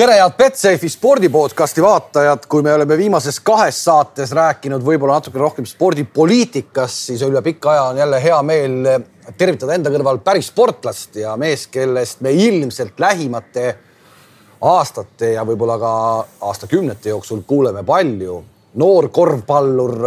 tere, head Betsafe spordipodcasti vaatajad, kui me oleme viimases kahes saates rääkinud võib-olla natuke rohkem spordipoliitikast, siis üle pika aja on jälle hea meel tervitada enda kõrval päris sportlast ja mees, kellest me ilmselt lähimate aastate ja võib-olla ka aastakümnete jooksul kuuleme palju. noor korvpallur,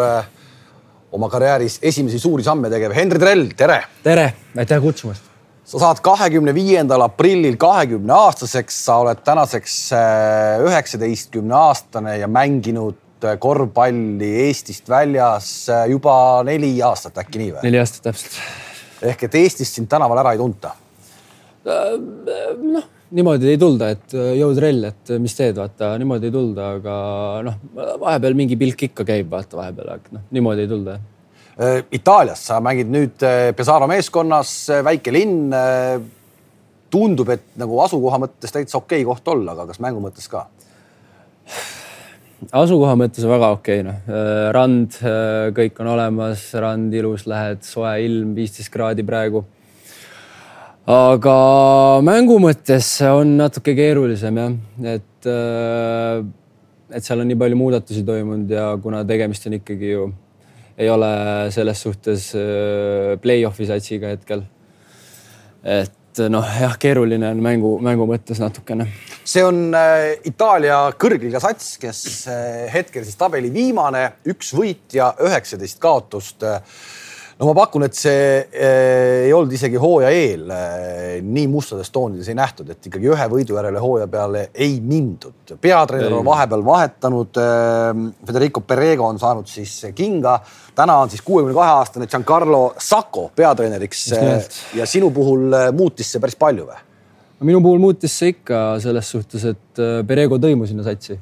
oma karjääris esimesi suuri samme tegev Henri Trell, tere. tere, aitäh kutsumast sa saad kahekümne viiendal aprillil kahekümne aastaseks, sa oled tänaseks äh, üheksateistkümne aastane ja mänginud äh, korvpalli Eestist väljas äh, juba neli aastat, äkki nii või? neli aastat täpselt. ehk et Eestist sind tänaval ära ei tunta? noh, niimoodi ei tulda, et jõud rell, et mis teed, vaata niimoodi ei tulda, aga noh, vahepeal mingi pilk ikka käib, vaata vahepeal, aga noh, niimoodi ei tulda Itaalias, sa mängid nüüd äh, Pesaro meeskonnas, äh, väike linn. tundub, et nagu asukoha mõttes täitsa okei okay koht olla, aga kas mängu mõttes ka? asukoha mõttes väga okei okay,, noh. rand, kõik on olemas, rand ilus, lähed, soe ilm, viisteist kraadi praegu. aga mängu mõttes on natuke keerulisem jah, et, et seal on nii palju muudatusi toimunud ja kuna tegemist on ikkagi ju ei ole selles suhtes äh, play-off'i satsiga hetkel. et noh, jah, keeruline on mängu, mängu mõttes natukene. see on äh, Itaalia kõrgliiga sats, kes äh, hetkel siis tabeli viimane, üks võit ja üheksateist kaotust no ma pakun, et see äh, ei olnud isegi hooaja eel äh, nii mustades toonides ei nähtud, et ikkagi ühe võidu järele hooaja peale ei mindud. peatreener on vahepeal vahetanud äh,. Federico Perego on saanud siis kinga. täna on siis kuuekümne kahe aastane Giancarlo Sacco peatreeneriks. ja sinu puhul äh, muutis see päris palju või? minu puhul muutis see ikka selles suhtes, et äh, Perego tõi mu sinna satsi.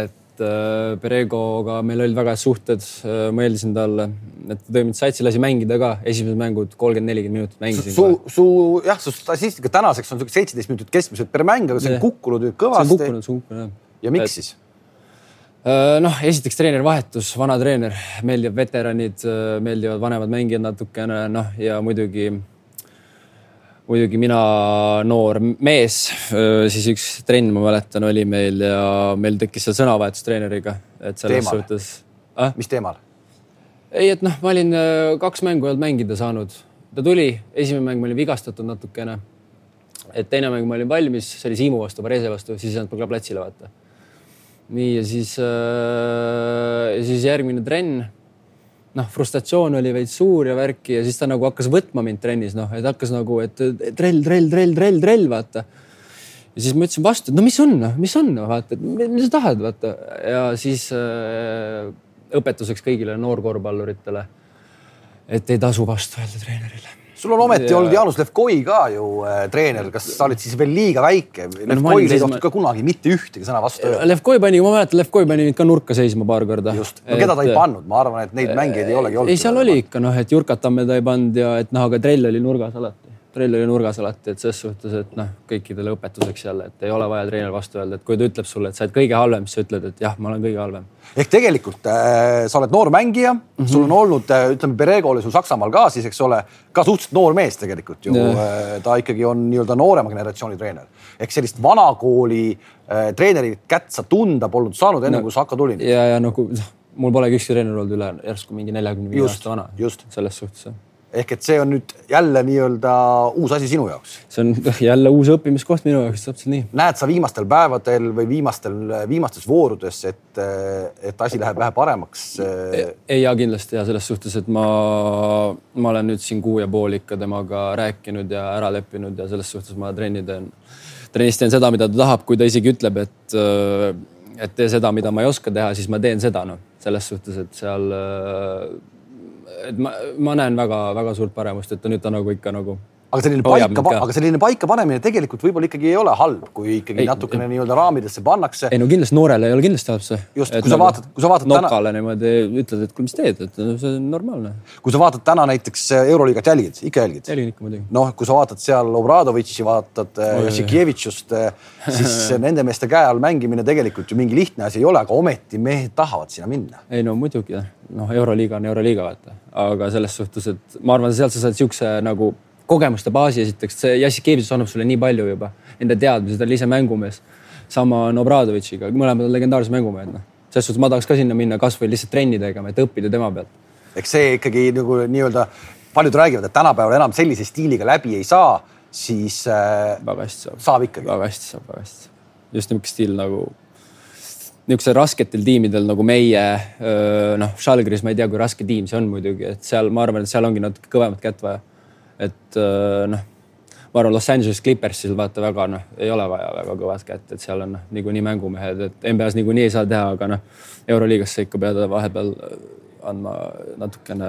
et et äh, Peregoga meil olid väga head suhted, äh, ma eeldasin talle, et ta tõi mind satsi, lasi mängida ka, esimesed mängud kolmkümmend, nelikümmend minutit mängisin. su, su jah, su statistika tänaseks on sihuke seitseteist minutit keskmiselt per mäng, aga see on kukkunud nüüd kõvasti. see on kukkunud, see on kukkunud jah. ja miks et, siis? Äh, noh, esiteks treeneri vahetus, vana treener, meeldivad veteranid, meeldivad vanemad mängijad natukene, noh ja muidugi muidugi mina, noor mees, siis üks trenn, ma mäletan, oli meil ja meil tekkis seal sõnavahetus treeneriga, et selles teemal. suhtes ah?. mis teemal? ei, et noh, ma olin kaks mängu ei olnud mängida saanud, ta tuli, esimene mäng ma olin vigastatud natukene. et teine mäng ma olin valmis, see oli Siimu vastu, Varese vastu, siis ei saanud ka platsile vaata. nii ja siis äh,, siis järgmine trenn noh, frustratsioon oli veits suur ja värki ja siis ta nagu hakkas võtma mind trennis, noh, et hakkas nagu, et trell, trell, trell, trell, trell, vaata. ja siis ma ütlesin vastu, et no mis on, noh, mis on, vaata, et mis sa tahad, vaata ja siis äh, õpetuseks kõigile noorkorvpalluritele, et ei tasu vastu öelda treenerile sul on ometi ja... olnud Jaanus Levkoi ka ju äh, treener, kas sa olid siis veel liiga väike? Levkoil ei tohtinud ka kunagi mitte ühtegi sõna vastu öelda. Levkoi pani, ma mäletan, Levkoi pani mind ka nurka seisma paar korda. just, no keda ta ei pannud, ma arvan, et neid mängijaid ei olegi olnud. ei, seal oli ikka noh, et Jurkat Tamme ta ei pannud ja et noh, aga trell oli nurgas alati trell oli nurgas alati, et ses suhtes, et noh, kõikidele õpetuseks jälle, et ei ole vaja treener vastu öelda, et kui ta ütleb sulle, et sa oled kõige halvem, siis sa ütled, et jah, ma olen kõige halvem. ehk tegelikult äh, sa oled noor mängija mm, -hmm. sul on olnud äh,, ütleme, Perego oli sul Saksamaal ka siis, eks ole, ka suhteliselt noor mees tegelikult ju äh,. ta ikkagi on nii-öelda noorema generatsiooni treener ehk sellist vanakooli äh, treeneri kätt sa tunda polnud saanud enne no,, kui Saka tuli. ja, ja nagu noh, mul polegi ükski treener olnud üle järsku mingi neljakümne viie aasta vana. just selles suhtes ehk et see on nüüd jälle nii-öelda uus asi sinu jaoks. see on jälle uus õppimiskoht minu jaoks, täpselt nii. näed sa viimastel päevadel või viimastel, viimastes voorudes, et, et asi läheb vähe paremaks? ei ja kindlasti ja selles suhtes, et ma, ma olen nüüd siin kuu ja pool ikka temaga rääkinud ja ära leppinud ja selles suhtes ma trenni teen, trennis teen seda, mida ta tahab, kui ta isegi ütleb, et, et tee seda, mida ma ei oska teha, siis ma teen seda, noh, selles suhtes, et seal et ma, ma näen väga-väga suurt paremust, et ta nüüd ta nagu ikka nagu aga selline paika, aga selline paika panemine tegelikult võib-olla ikkagi ei ole halb, kui ikkagi ei, natukene nii-öelda raamidesse pannakse. ei no kindlasti noorele ei ole kindlasti halb see. just, kui sa nagu vaatad, kui sa vaatad täna. nokale niimoodi ütled, et kuule, mis teed, et see on normaalne. kui sa vaatad täna näiteks äh, Euroliigat jälgid, ikka jälgid? jälgin ikka muidugi. noh, kui sa vaatad seal Obradovitši, vaatad oh, Jassikevitšust, siis nende meeste käe all mängimine tegelikult ju mingi lihtne asi ei ole, aga ometi mehed tahavad sinna minna. ei no muidugi, noh, Euroliiga on Euroliiga, vaata, aga selles suhtes, et ma arvan, sealt sa saad siukse nagu kogemuste baasi esiteks, see Jassikevitsus annab sulle nii palju juba, enda teadmised, ta oli ise mängumees. sama on Obradovitšiga, mõlemad on legendaarsed mängumehed, noh. selles suhtes ma tahaks ka sinna minna kasvõi lihtsalt trenni tegema, et õppida tema pealt. eks see ikkagi nagu nii-öelda, paljud räägivad, et tänapäeval enam sellise stiiliga läbi ei saa, siis äh, väga hästi saab. saab ikkagi. väga hästi saab, väga hästi saab. just niisugune stiil nagu, niisugusel rasketel tiimidel nagu meie, noh, Žalgiris ma ei tea, kui raske tiim see on muidugi, et seal ma arvan, et seal ongi natuke kõvemat kätt vaja. Et noh ma arvan, Los Angeles Clippersil vaata väga noh, ei ole vaja väga kõvat kätt, et seal on noh, niikuinii mängumehed, et NBA-s niikuinii ei saa teha, aga noh, Euroliigasse ikka pead vahepeal andma natukene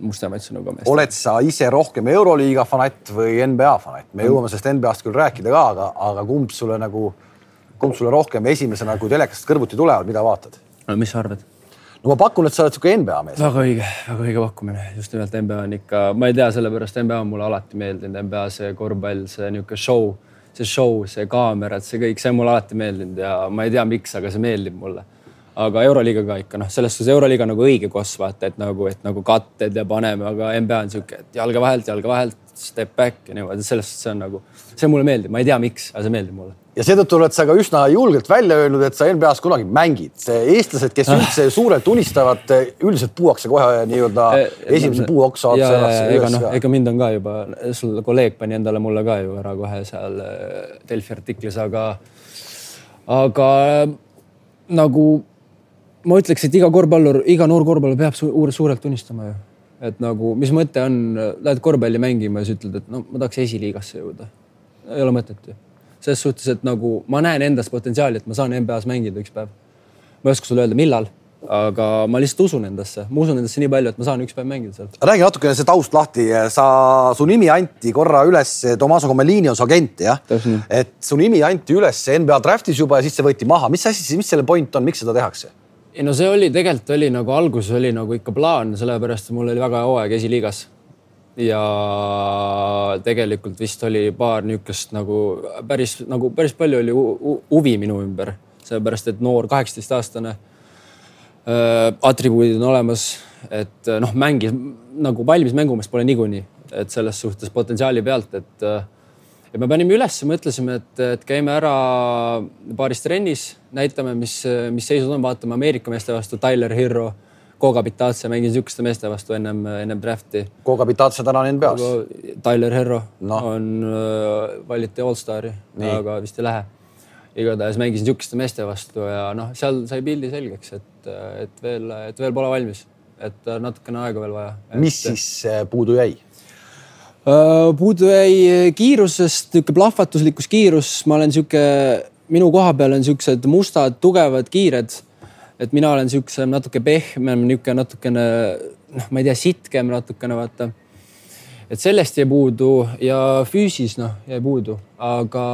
mustemaid sõnu ka meestele. oled sa ise rohkem Euroliiga fanatt või NBA fanatt? me jõuame sellest NBA-st küll rääkida ka, aga, aga kumb sulle nagu, kumb sulle rohkem esimesena, kui telekast kõrvuti tulevad, mida vaatad? no mis sa arvad? No ma pakun, et sa oled sihuke NBA mees. väga õige, väga õige pakkumine, just nimelt NBA on ikka, ma ei tea, sellepärast NBA on mulle alati meeldinud, NBA see korvpall, see niisugune show, see show, see kaamerad, see kõik, see on mulle alati meeldinud ja ma ei tea, miks, aga see meeldib mulle. Aga Euroliiga ka ikka noh, selles suhtes Euroliiga nagu õige koss vaata, et nagu, et nagu katted ja paneme, aga NBA on sihuke, et jalga vahelt, jalga vahelt, step back ja niimoodi, selles suhtes see on nagu, see mulle meeldib, ma ei tea, miks, aga see meeldib mulle ja seetõttu oled sa ka üsna julgelt välja öelnud, et sa NBA-s kunagi mängid. eestlased, kes üldse suurelt unistavad, üldiselt puuakse kohe nii-öelda eh, esimese puuoksa otsa ega noh, ega mind on ka juba, sul kolleeg pani endale mulle ka ju ära kohe seal eh, Delfi artiklis, aga, aga nagu ma ütleks, et iga korvpallur, iga noor korvpallur peab suurelt unistama ju. et nagu, mis mõte on, lähed korvpalli mängima ja siis ütled, et no ma tahaks esiliigasse jõuda. ei ole mõtet ju selles suhtes, et nagu ma näen endas potentsiaali, et ma saan NBA-s mängida üks päev. ma ei oska sulle öelda, millal, aga ma lihtsalt usun endasse, ma usun endasse nii palju, et ma saan üks päev mängida seal. räägi natukene see taust lahti, sa, su nimi anti korra üles, Tomaso Comellini on su agent jah? et su nimi anti üles NBA draft'is juba ja siis see võeti maha, mis asi, mis selle point on, miks seda tehakse? Ei no see oli tegelikult oli nagu alguses oli nagu ikka plaan, sellepärast mul oli väga hea hooaeg esiliigas ja tegelikult vist oli paar niisugust nagu päris nagu päris palju oli huvi minu ümber, sellepärast et noor kaheksateistaastane äh,. atribuudid on olemas, et äh, noh, mängis nagu valmis mängumeest pole niikuinii, et selles suhtes potentsiaali pealt, et äh, ja me panime ülesse, mõtlesime, et, et käime ära paaris trennis, näitame, mis, mis seisud on, vaatame Ameerika meeste vastu, Tyler Hero Koga Pitatse mängis niisuguste meeste vastu ennem, ennem draft'i. Koga Pitatse täna on NBA-s. Tyler Herro no. on äh,, valiti allstari, aga vist ei lähe. igatahes mängis niisuguste meeste vastu ja noh, seal sai pildi selgeks, et, et veel, et veel pole valmis, et natukene aega veel vaja et.... mis siis äh, puudu jäi? Äh, puudu jäi kiirusest, niisugune plahvatuslikkus kiirus, ma olen sihuke, minu koha peal on siuksed mustad, tugevad, kiired et mina olen siukse natuke pehmem, niisugune natukene noh, ma ei tea, sitkem natukene vaata. et sellest jäi puudu ja füüsis noh, jäi puudu, aga,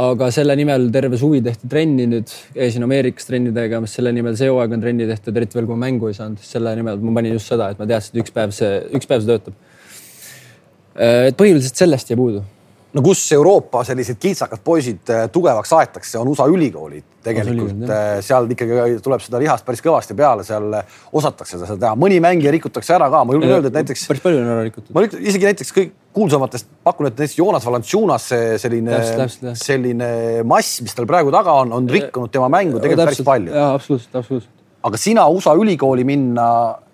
aga selle nimel terve suvi tehti trenni nüüd, käisin Ameerikas trenni tegemas, selle nimel see hooaeg on trenni tehtud, eriti veel kui ma mängu ei saanud, selle nimel ma panin just seda, et ma teadsin, et üks päev see, üks päev see töötab. et põhiliselt sellest jäi puudu no kus Euroopa sellised kiltsakad poisid äh, tugevaks aetakse, on USA ülikoolid tegelikult. Äh, seal ikkagi tuleb seda lihast päris kõvasti peale, seal äh, osatakse seda teha. mõni mängija rikutakse ära ka, ma julgen öelda, et näiteks. päris palju on ära rikutud. ma isegi näiteks kõik kuulsamatest pakun, et näiteks Joonas Valanciunas selline, selline mass, mis tal praegu taga on, on rikkunud tema mängu tegelikult täpselt, päris palju. jaa, absoluutselt, absoluutselt. aga sina USA ülikooli minna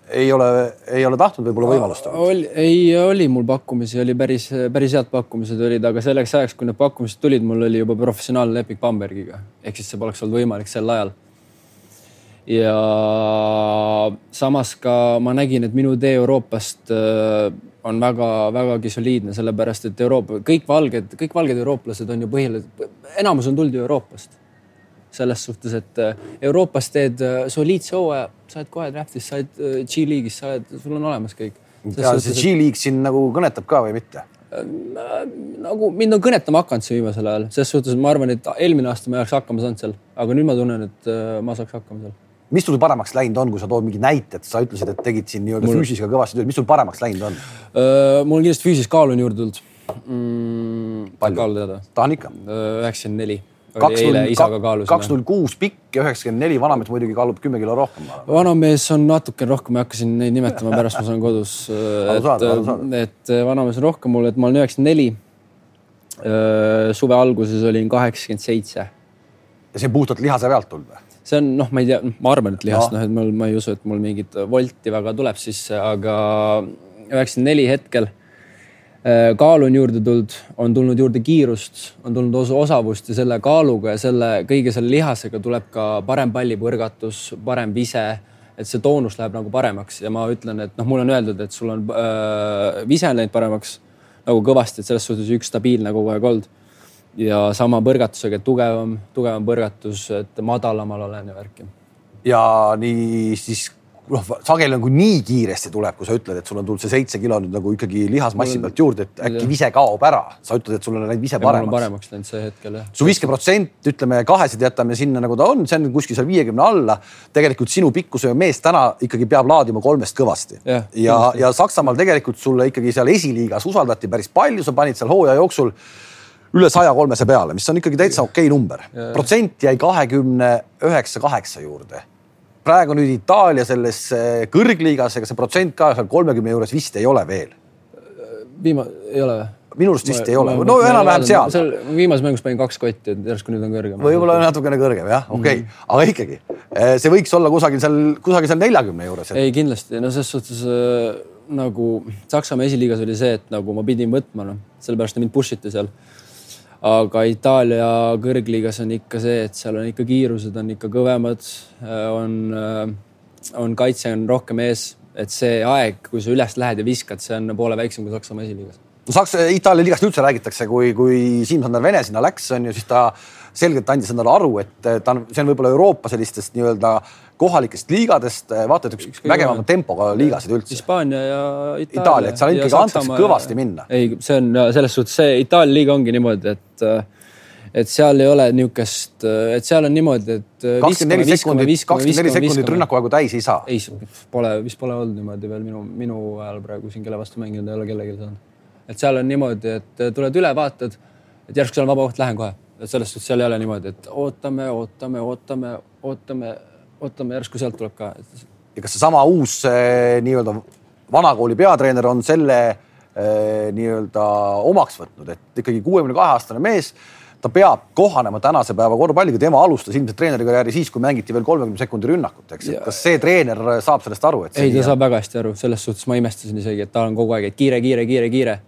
ei ole, ei ole tahtnud võib-olla võimalust olnud? ei, oli mul pakkumisi, oli päris, päris head pakkumised olid, aga selleks ajaks, kui need pakkumised tulid, mul oli juba professionaalne leping Bambergiga, ehk siis see poleks olnud võimalik sel ajal. ja samas ka ma nägin, et minu tee Euroopast äh, on väga-vägagi soliidne, sellepärast et Euroopa, kõik valged, kõik valged eurooplased on ju põhiliselt, enamus on tulnud ju Euroopast selles suhtes, et äh, Euroopas teed äh, soliidse hooaja, sa oled kohe draft'is, sa oled äh, G-liigis, sa oled, sul on olemas kõik. ja see G-liig sind nagu kõnetab ka või mitte? nagu mind on kõnetama hakanud see viimasel ajal, selles suhtes ma arvan, et eelmine aasta ma ei oleks hakkama saanud seal, aga nüüd ma tunnen, et ma saaks hakkama seal. mis sul paremaks läinud on, kui sa tood mingi näite, et sa ütlesid, et tegid siin nii-öelda mul... füüsisega kõvasti tööd, mis sul paremaks läinud on? mul kindlasti füüsis kaalu on juurde tulnud mm,. palju? tahan ikka. üheksakümmend neli kaks null, kuus pikk ja üheksakümmend neli, vanamees muidugi kaalub kümme kilo rohkem. vanamees on natuke rohkem, ma ei hakka siin neid nimetama, pärast ma saan kodus. et, et vanamees on rohkem mul, et ma olen üheksakümmend neli. suve alguses olin kaheksakümmend seitse. ja see puhtalt lihase pealt tulnud või? see on noh, ma ei tea, ma arvan, et lihast noh, et mul, ma ei usu, et mul mingit volti väga tuleb sisse, aga üheksakümmend neli hetkel äh, kaalu on juurde tulnud, on tulnud juurde kiirust, on tulnud os osavust ja selle kaaluga ja selle kõige selle lihasega tuleb ka parem pallipõrgatus, parem vise. et see toonus läheb nagu paremaks ja ma ütlen, et noh, mulle on öeldud, et sul on äh, vise on läinud paremaks nagu kõvasti, et selles suhtes üks stabiilne kogu aeg olnud ja sama põrgatusega, tugevam, tugevam põrgatus, et madalamal olen ja värki. ja nii siis noh, sageli nagu nii kiiresti tuleb, kui sa ütled, et sul on tulnud see seitse kilo nüüd nagu ikkagi lihasmassi pealt juurde, et äkki vise kaob ära. sa ütled, et sul on läinud vise paremaks. paremaks läinud see hetkel jah. su viskeprotsent, ütleme kahesed jätame sinna nagu ta on, see on kuskil seal viiekümne alla. tegelikult sinu pikkusega mees täna ikkagi peab laadima kolmest kõvasti. ja, ja, ja Saksamaal tegelikult sulle ikkagi seal esiliigas usaldati päris palju, sa panid seal hooaja jooksul üle saja kolmese peale, mis on ikkagi täitsa okei okay number. protsent jäi kahekümne üheksa, kaheksa juurde. Praegu nüüd Itaalia selles kõrgliigas, ega see protsent ka seal kolmekümne juures vist ei ole veel. viima-, ei ole või? minu arust vist ma, ei ole, no enam-vähem seal. seal viimases mängus panin kaks kotti, et järsku nüüd on kõrgem. võib-olla natukene kõrgem jah, okei okay. mm, -hmm. aga ikkagi eh, see võiks olla kusagil seal, kusagil seal neljakümne juures et.... ei kindlasti, no selles suhtes äh, nagu Saksamaa esiliigas oli see, et nagu ma pidin võtma, noh, sellepärast mind push iti seal aga Itaalia kõrgliigas on ikka see, et seal on ikka kiirused on ikka kõvemad, on, on kaitse on rohkem ees, et see aeg, kui sa üles lähed ja viskad, see on poole väiksem kui Saksamaa esiliigas. no Saksa, Itaalia liigast üldse räägitakse, kui, kui Siim-Sander Vene sinna läks, on ju, siis ta selgelt andis endale aru, et ta on, see on võib-olla Euroopa sellistest nii-öelda kohalikest liigadest, vaata, et üks vägevama tempoga liigasid üldse. Hispaania ja Itaalia. Itaalia, et seal ikkagi antakse kõvasti minna. ei, see on selles suhtes see Itaalia liiga ongi niimoodi, et et seal ei ole niisugust, et seal on niimoodi, et. kakskümmend neli sekundit, kakskümmend neli sekundit rünnakuaegu täis ei saa. ei, pole, vist pole olnud niimoodi veel minu, minu ajal praegu siin, kelle vastu mänginud ei ole kellelgi saanud. et seal on niimoodi, et tuled üle, vaatad, et järsku seal on vaba koht, lähen kohe. et selles suhtes seal ei ole niimoodi, et ootame, ootame, ootame, ootame, ootame, järsku sealt tuleb ka. ja kas seesama uus eh, nii-öelda vanakooli peatreener on selle eh, nii-öelda omaks võtnud, et ikkagi kuuekümne kahe aastane mees ta peab kohanema tänase päeva korvpalliga, tema alustas ilmselt treenerikarjääri siis, kui mängiti veel kolmekümne sekundi rünnakut, eks. kas see treener saab sellest aru, et? ei, ta saab väga hästi aru, selles suhtes ma imestasin isegi, et ta on kogu aeg, et kiire, kiire, kiire, kiire.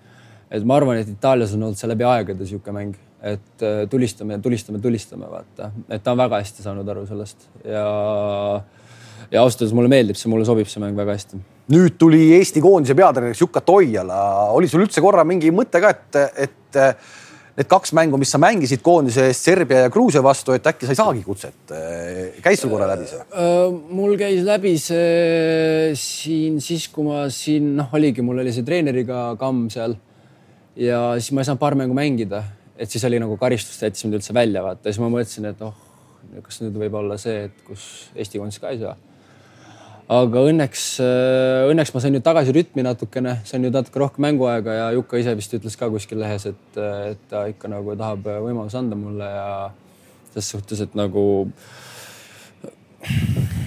et ma arvan, et Itaalias on olnud see läbi aegade sihuke mäng, et äh, tulistame, tulistame, tulistame, vaata, et ta on väga hästi saanud aru sellest ja ja ausalt öeldes mulle meeldib see, mulle sobib see mäng väga hästi. nüüd tuli Eesti koondise peatreeneriks Jukka Toiala, oli sul üldse korra mingi mõte ka, et, et need kaks mängu, mis sa mängisid koondise eest Serbia ja Gruusia vastu, et äkki sa ei saagi kutset. käis sul korra läbi see? Äh, mul käis läbi see siin siis, kui ma siin noh, oligi, mul oli see treeneriga kamm seal ja siis ma ei saanud paar mängu mängida, et siis oli nagu karistus jättis mind üldse välja vaata, siis ma mõtlesin, et oh, kas nüüd võib olla see, et kus Eesti koondis ka ei saa. Aga õnneks, äh, õnneks ma sain nüüd tagasi rütmi natukene, sain nüüd natuke rohkem mänguaega ja Jukka ise vist ütles ka kuskil lehes, et, et ta ikka nagu tahab võimaluse anda mulle ja selles suhtes, et nagu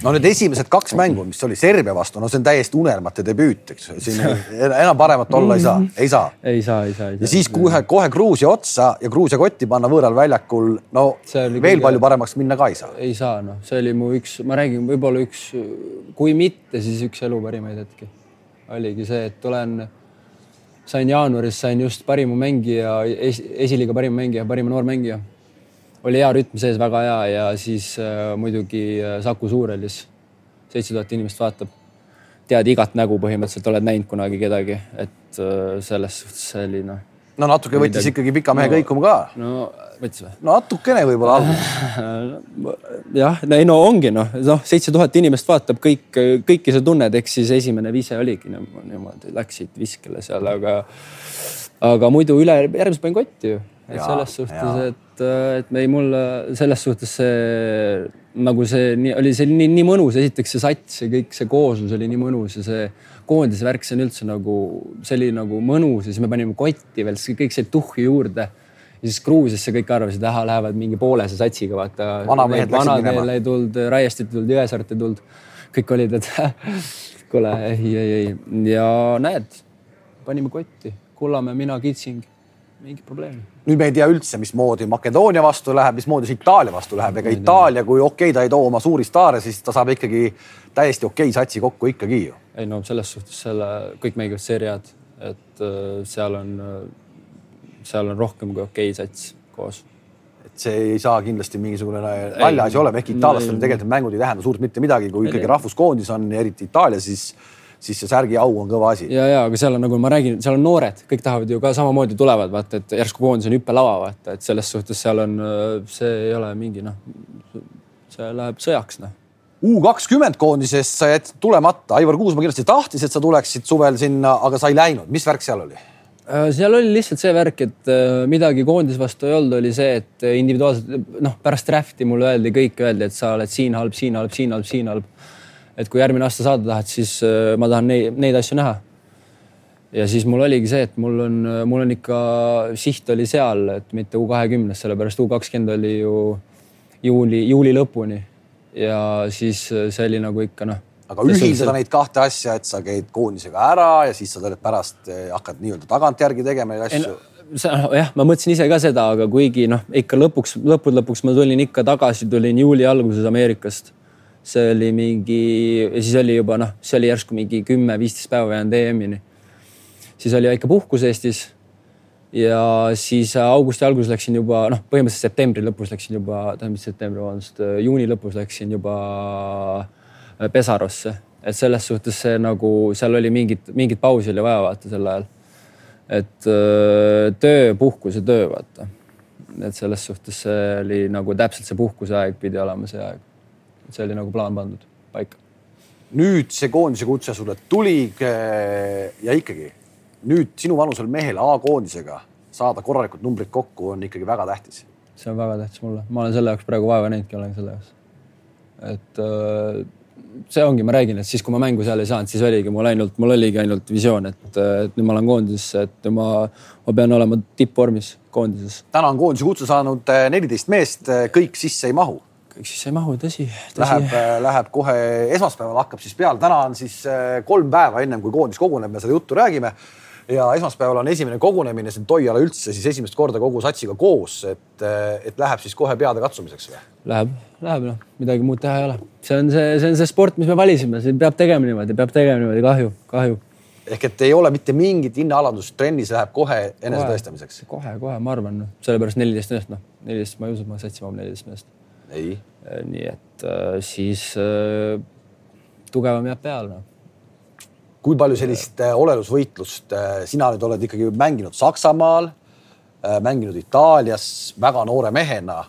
no need esimesed kaks mängu, mis oli Serbia vastu, no see on täiesti unelmate debüüt, eks siin enam paremat olla ei saa, ei saa. ei saa, ei saa, ei saa. ja siis kohe, kohe Gruusia otsa ja Gruusia kotti panna võõral väljakul, no veel kõige... palju paremaks minna ka ei saa. ei saa, noh, see oli mu üks, ma räägin, võib-olla üks, kui mitte, siis üks elu parimaid hetki. oligi see, et tulen, sain jaanuaris, sain just parima mängija es,, esiliiga parim mängija, parima noormängija oli hea rütm sees, väga hea ja siis äh, muidugi äh, Saku Suurhallis seitse tuhat inimest vaatab. tead igat nägu põhimõtteliselt, oled näinud kunagi kedagi, et äh, selles suhtes oli noh. no natuke võttis ikkagi pika mehe no, kõikuma ka. no võttis või? natukene võib-olla jah, ei no ongi noh, noh, seitse tuhat inimest vaatab kõik, kõiki sa tunned, eks siis esimene vise oligi niimoodi, läksid viskele seal, aga, aga muidu üle, järgmisel panin kotti ju et ja, selles suhtes, et, et me ei, mulle selles suhtes see nagu see nii oli see nii, nii mõnus, esiteks see sats ja kõik see kooslus oli nii mõnus ja see koondise värk, see on üldse nagu, see oli nagu mõnus ja siis me panime kotti veel, kõik sai tuhhi juurde. ja siis Gruusiasse kõik arvasid, ahah, lähevad mingi poolese satsiga, vaata. vanamehed ei tulnud, Raiestit ei tulnud, Jõesaart ei tulnud. kõik olid, et kuule, ei, ei, ei ja näed, panime kotti, Kullamäe, mina, Kitsing mingit probleemi. nüüd me ei tea üldse, mismoodi Makedoonia vastu läheb, mismoodi see Itaalia vastu läheb, ega Itaalia, kui okei okay,, ta ei too oma suuri staare, siis ta saab ikkagi täiesti okei okay satsi kokku ikkagi ju. ei no selles suhtes selle, kõik mängivad seeriad, et uh, seal on uh,, seal on rohkem kui okei okay sats koos. Et see ei saa kindlasti mingisugune naljaasi olema, ehkki itaallastel tegelikult mängud ei tähenda suurt mitte midagi, kui ikkagi rahvuskoondis on, eriti Itaalia, siis siis see särgi au on kõva asi. ja, ja aga seal on nagu ma räägin, seal on noored, kõik tahavad ju ka samamoodi tulevad, vaata, et järsku koondis on hüppelava, vaata, et selles suhtes seal on, see ei ole mingi noh, see läheb sõjaks noh. U kakskümmend koondisest sa jätsid tulemata, Aivar Kuusmaa kindlasti tahtis, et sa tuleksid suvel sinna, aga sa ei läinud, mis värk seal oli? Äh, seal oli lihtsalt see värk, et äh, midagi koondise vastu ei olnud, oli see, et individuaalselt noh, pärast draft'i mulle öeldi, kõik öeldi, et sa oled siin halb, siin halb, siin halb, siin halb et kui järgmine aasta saada tahad, siis äh, ma tahan neid, neid asju näha. ja siis mul oligi see, et mul on, mul on ikka siht oli seal, et mitte U kahekümnes, sellepärast U kakskümmend oli ju juuli, juuli lõpuni. ja siis äh, see oli nagu ikka noh. aga ühildada neid kahte asja, et sa käid koondisega ära ja siis sa tuled pärast äh, hakkad nii-öelda tagantjärgi tegema neid asju jah, ma mõtlesin ise ka seda, aga kuigi noh, ikka lõpuks, lõppude lõpuks ma tulin ikka tagasi, tulin juuli alguses Ameerikast see oli mingi, siis oli juba noh, see oli järsku mingi kümme-viisteist päeva jäänud EM-ini. siis oli väike puhkus Eestis. ja siis augusti alguses läksin juba noh, põhimõtteliselt septembri lõpus läksin juba, tähendab mis septembri, vabandust, juuni lõpus läksin juba äh, Pesarosse, et selles suhtes see nagu seal oli mingit, mingit pausi oli vaja vaata sel ajal. et äh, töö, puhkus ja töö vaata. et selles suhtes see oli nagu täpselt see puhkuse aeg pidi olema see aeg see oli nagu plaan pandud paika. nüüd see koondise kutse sulle tuli ja ikkagi nüüd sinu vanusel mehel A-koondisega saada korralikud numbrid kokku on ikkagi väga tähtis. see on väga tähtis mulle, ma olen selle jaoks praegu vaeva näinudki, olen selle jaoks. et äh, see ongi, ma räägin, et siis, kui ma mängu seal ei saanud, siis oligi mul ainult, mul oligi ainult visioon, et, et nüüd ma olen koondises, et ma, ma pean olema tippvormis koondises. täna on koondise kutse saanud äh, neliteist meest, kõik sisse ei mahu kõik siis ei mahu, tõsi, tõsi.. Läheb, äh, läheb kohe esmaspäeval hakkab siis peale, täna on siis äh, kolm päeva ennem kui koondis koguneb, me seda juttu räägime. ja esmaspäeval on esimene kogunemine, on Toiala üldse siis esimest korda kogu satsiga koos, et, äh, et läheb siis kohe peade katsumiseks või? Läheb, läheb noh, midagi muud teha ei ole. see on see, see on see sport, mis me valisime, siin peab tegema niimoodi, peab tegema niimoodi, kahju, kahju ehk et ei ole mitte mingit hinnaalandust, trennis läheb kohe enesetõestamiseks. kohe, kohe, ma arvan, noh, sellepärast neliteist meest, noh, neliteist, ma ei usu, et ma satsi mahub neliteist meest nii et äh, siis äh, tugevam jääb peale no kui palju sellist olelusvõitlust sina nüüd oled ikkagi mänginud Saksamaal, mänginud Itaalias väga noore mehena,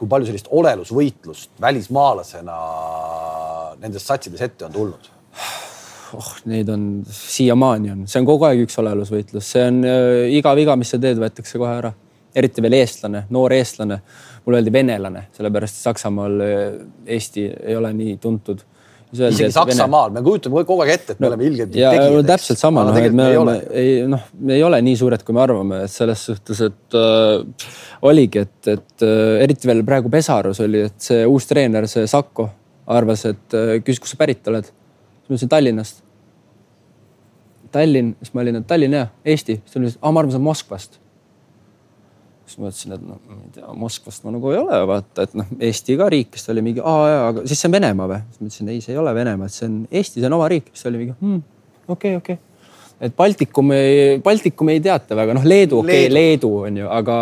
kui palju sellist olelusvõitlust välismaalasena nendes satsides ette on tulnud? oh, neid on siiamaani on, see on kogu aeg üks olelusvõitlus, see on äh, iga viga, mis sa teed, võetakse kohe ära. eriti veel eestlane, noor eestlane mulle öeldi venelane, sellepärast Saksamaal äh, Eesti ei ole nii tuntud. isegi Saksamaal, me kujutame kogu aeg ette, et me no, oleme ilgelt tegijad. täpselt sama, noh, et me oleme, ei noh, me ei ole nii suured, kui me arvame, et selles suhtes, et äh, oligi, et, et äh, eriti veel praegu Pesarus oli, et see uus treener, see Sakko arvas, et äh, küsis, kust sa pärit oled. siis ma ütlesin Tallinnast. Tallinn, siis ma olin, et Tallinn jah, Eesti, siis ta ütles, aa, ma arvan, sa oled Moskvast siis ma mõtlesin, et noh, ma ei tea, Moskvast ma nagu ei ole, vaata, et noh, Eesti ka riik, siis ta oli mingi, aa jaa, aga siis see on Venemaa või? siis ma ütlesin, ei, see ei ole Venemaa, et see on Eesti, see on oma riik. siis ta oli mingi hmm,, okei okay,, okei okay. et Baltikum ei, Baltikum ei teata väga, noh, Leedu, okei okay,, Leedu on ju, aga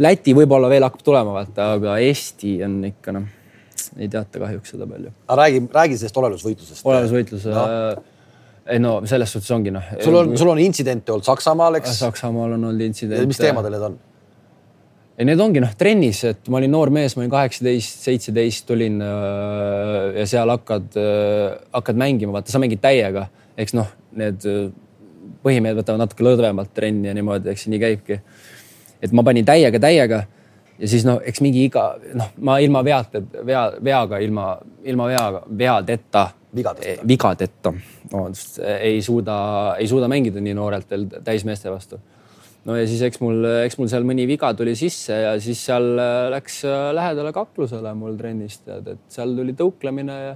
Läti võib-olla veel hakkab tulema, vaata, aga Eesti on ikka noh, ei teata kahjuks seda palju. aga räägi, räägi sellest olelusvõitlusest. olelusvõitlus no. ei no selles suhtes ongi noh. sul on, sul on intsidente olnud Saksamaal, eks? Saksamaal on olnud intsidente. mis teemadel need on? Ja need ongi noh, trennis, et ma olin noor mees, ma olin kaheksateist, seitseteist, tulin äh, ja seal hakkad äh,, hakkad mängima, vaata, sa mängid täiega, eks noh, need äh, põhimehed võtavad natuke lõdvemalt trenni ja niimoodi, eks nii käibki. et ma panin täiega, täiega ja siis noh, eks mingi iga noh, ma ilma veata, vea, veaga, ilma, ilma veaga, veadeta, vigadeta, vigadeta, vabandust, ei suuda, ei suuda mängida nii noorelt veel täismeeste vastu no ja siis eks mul, eks mul seal mõni viga tuli sisse ja siis seal äh, läks äh, lähedale kaklusele mul trennis tead, et seal tuli tõuklemine ja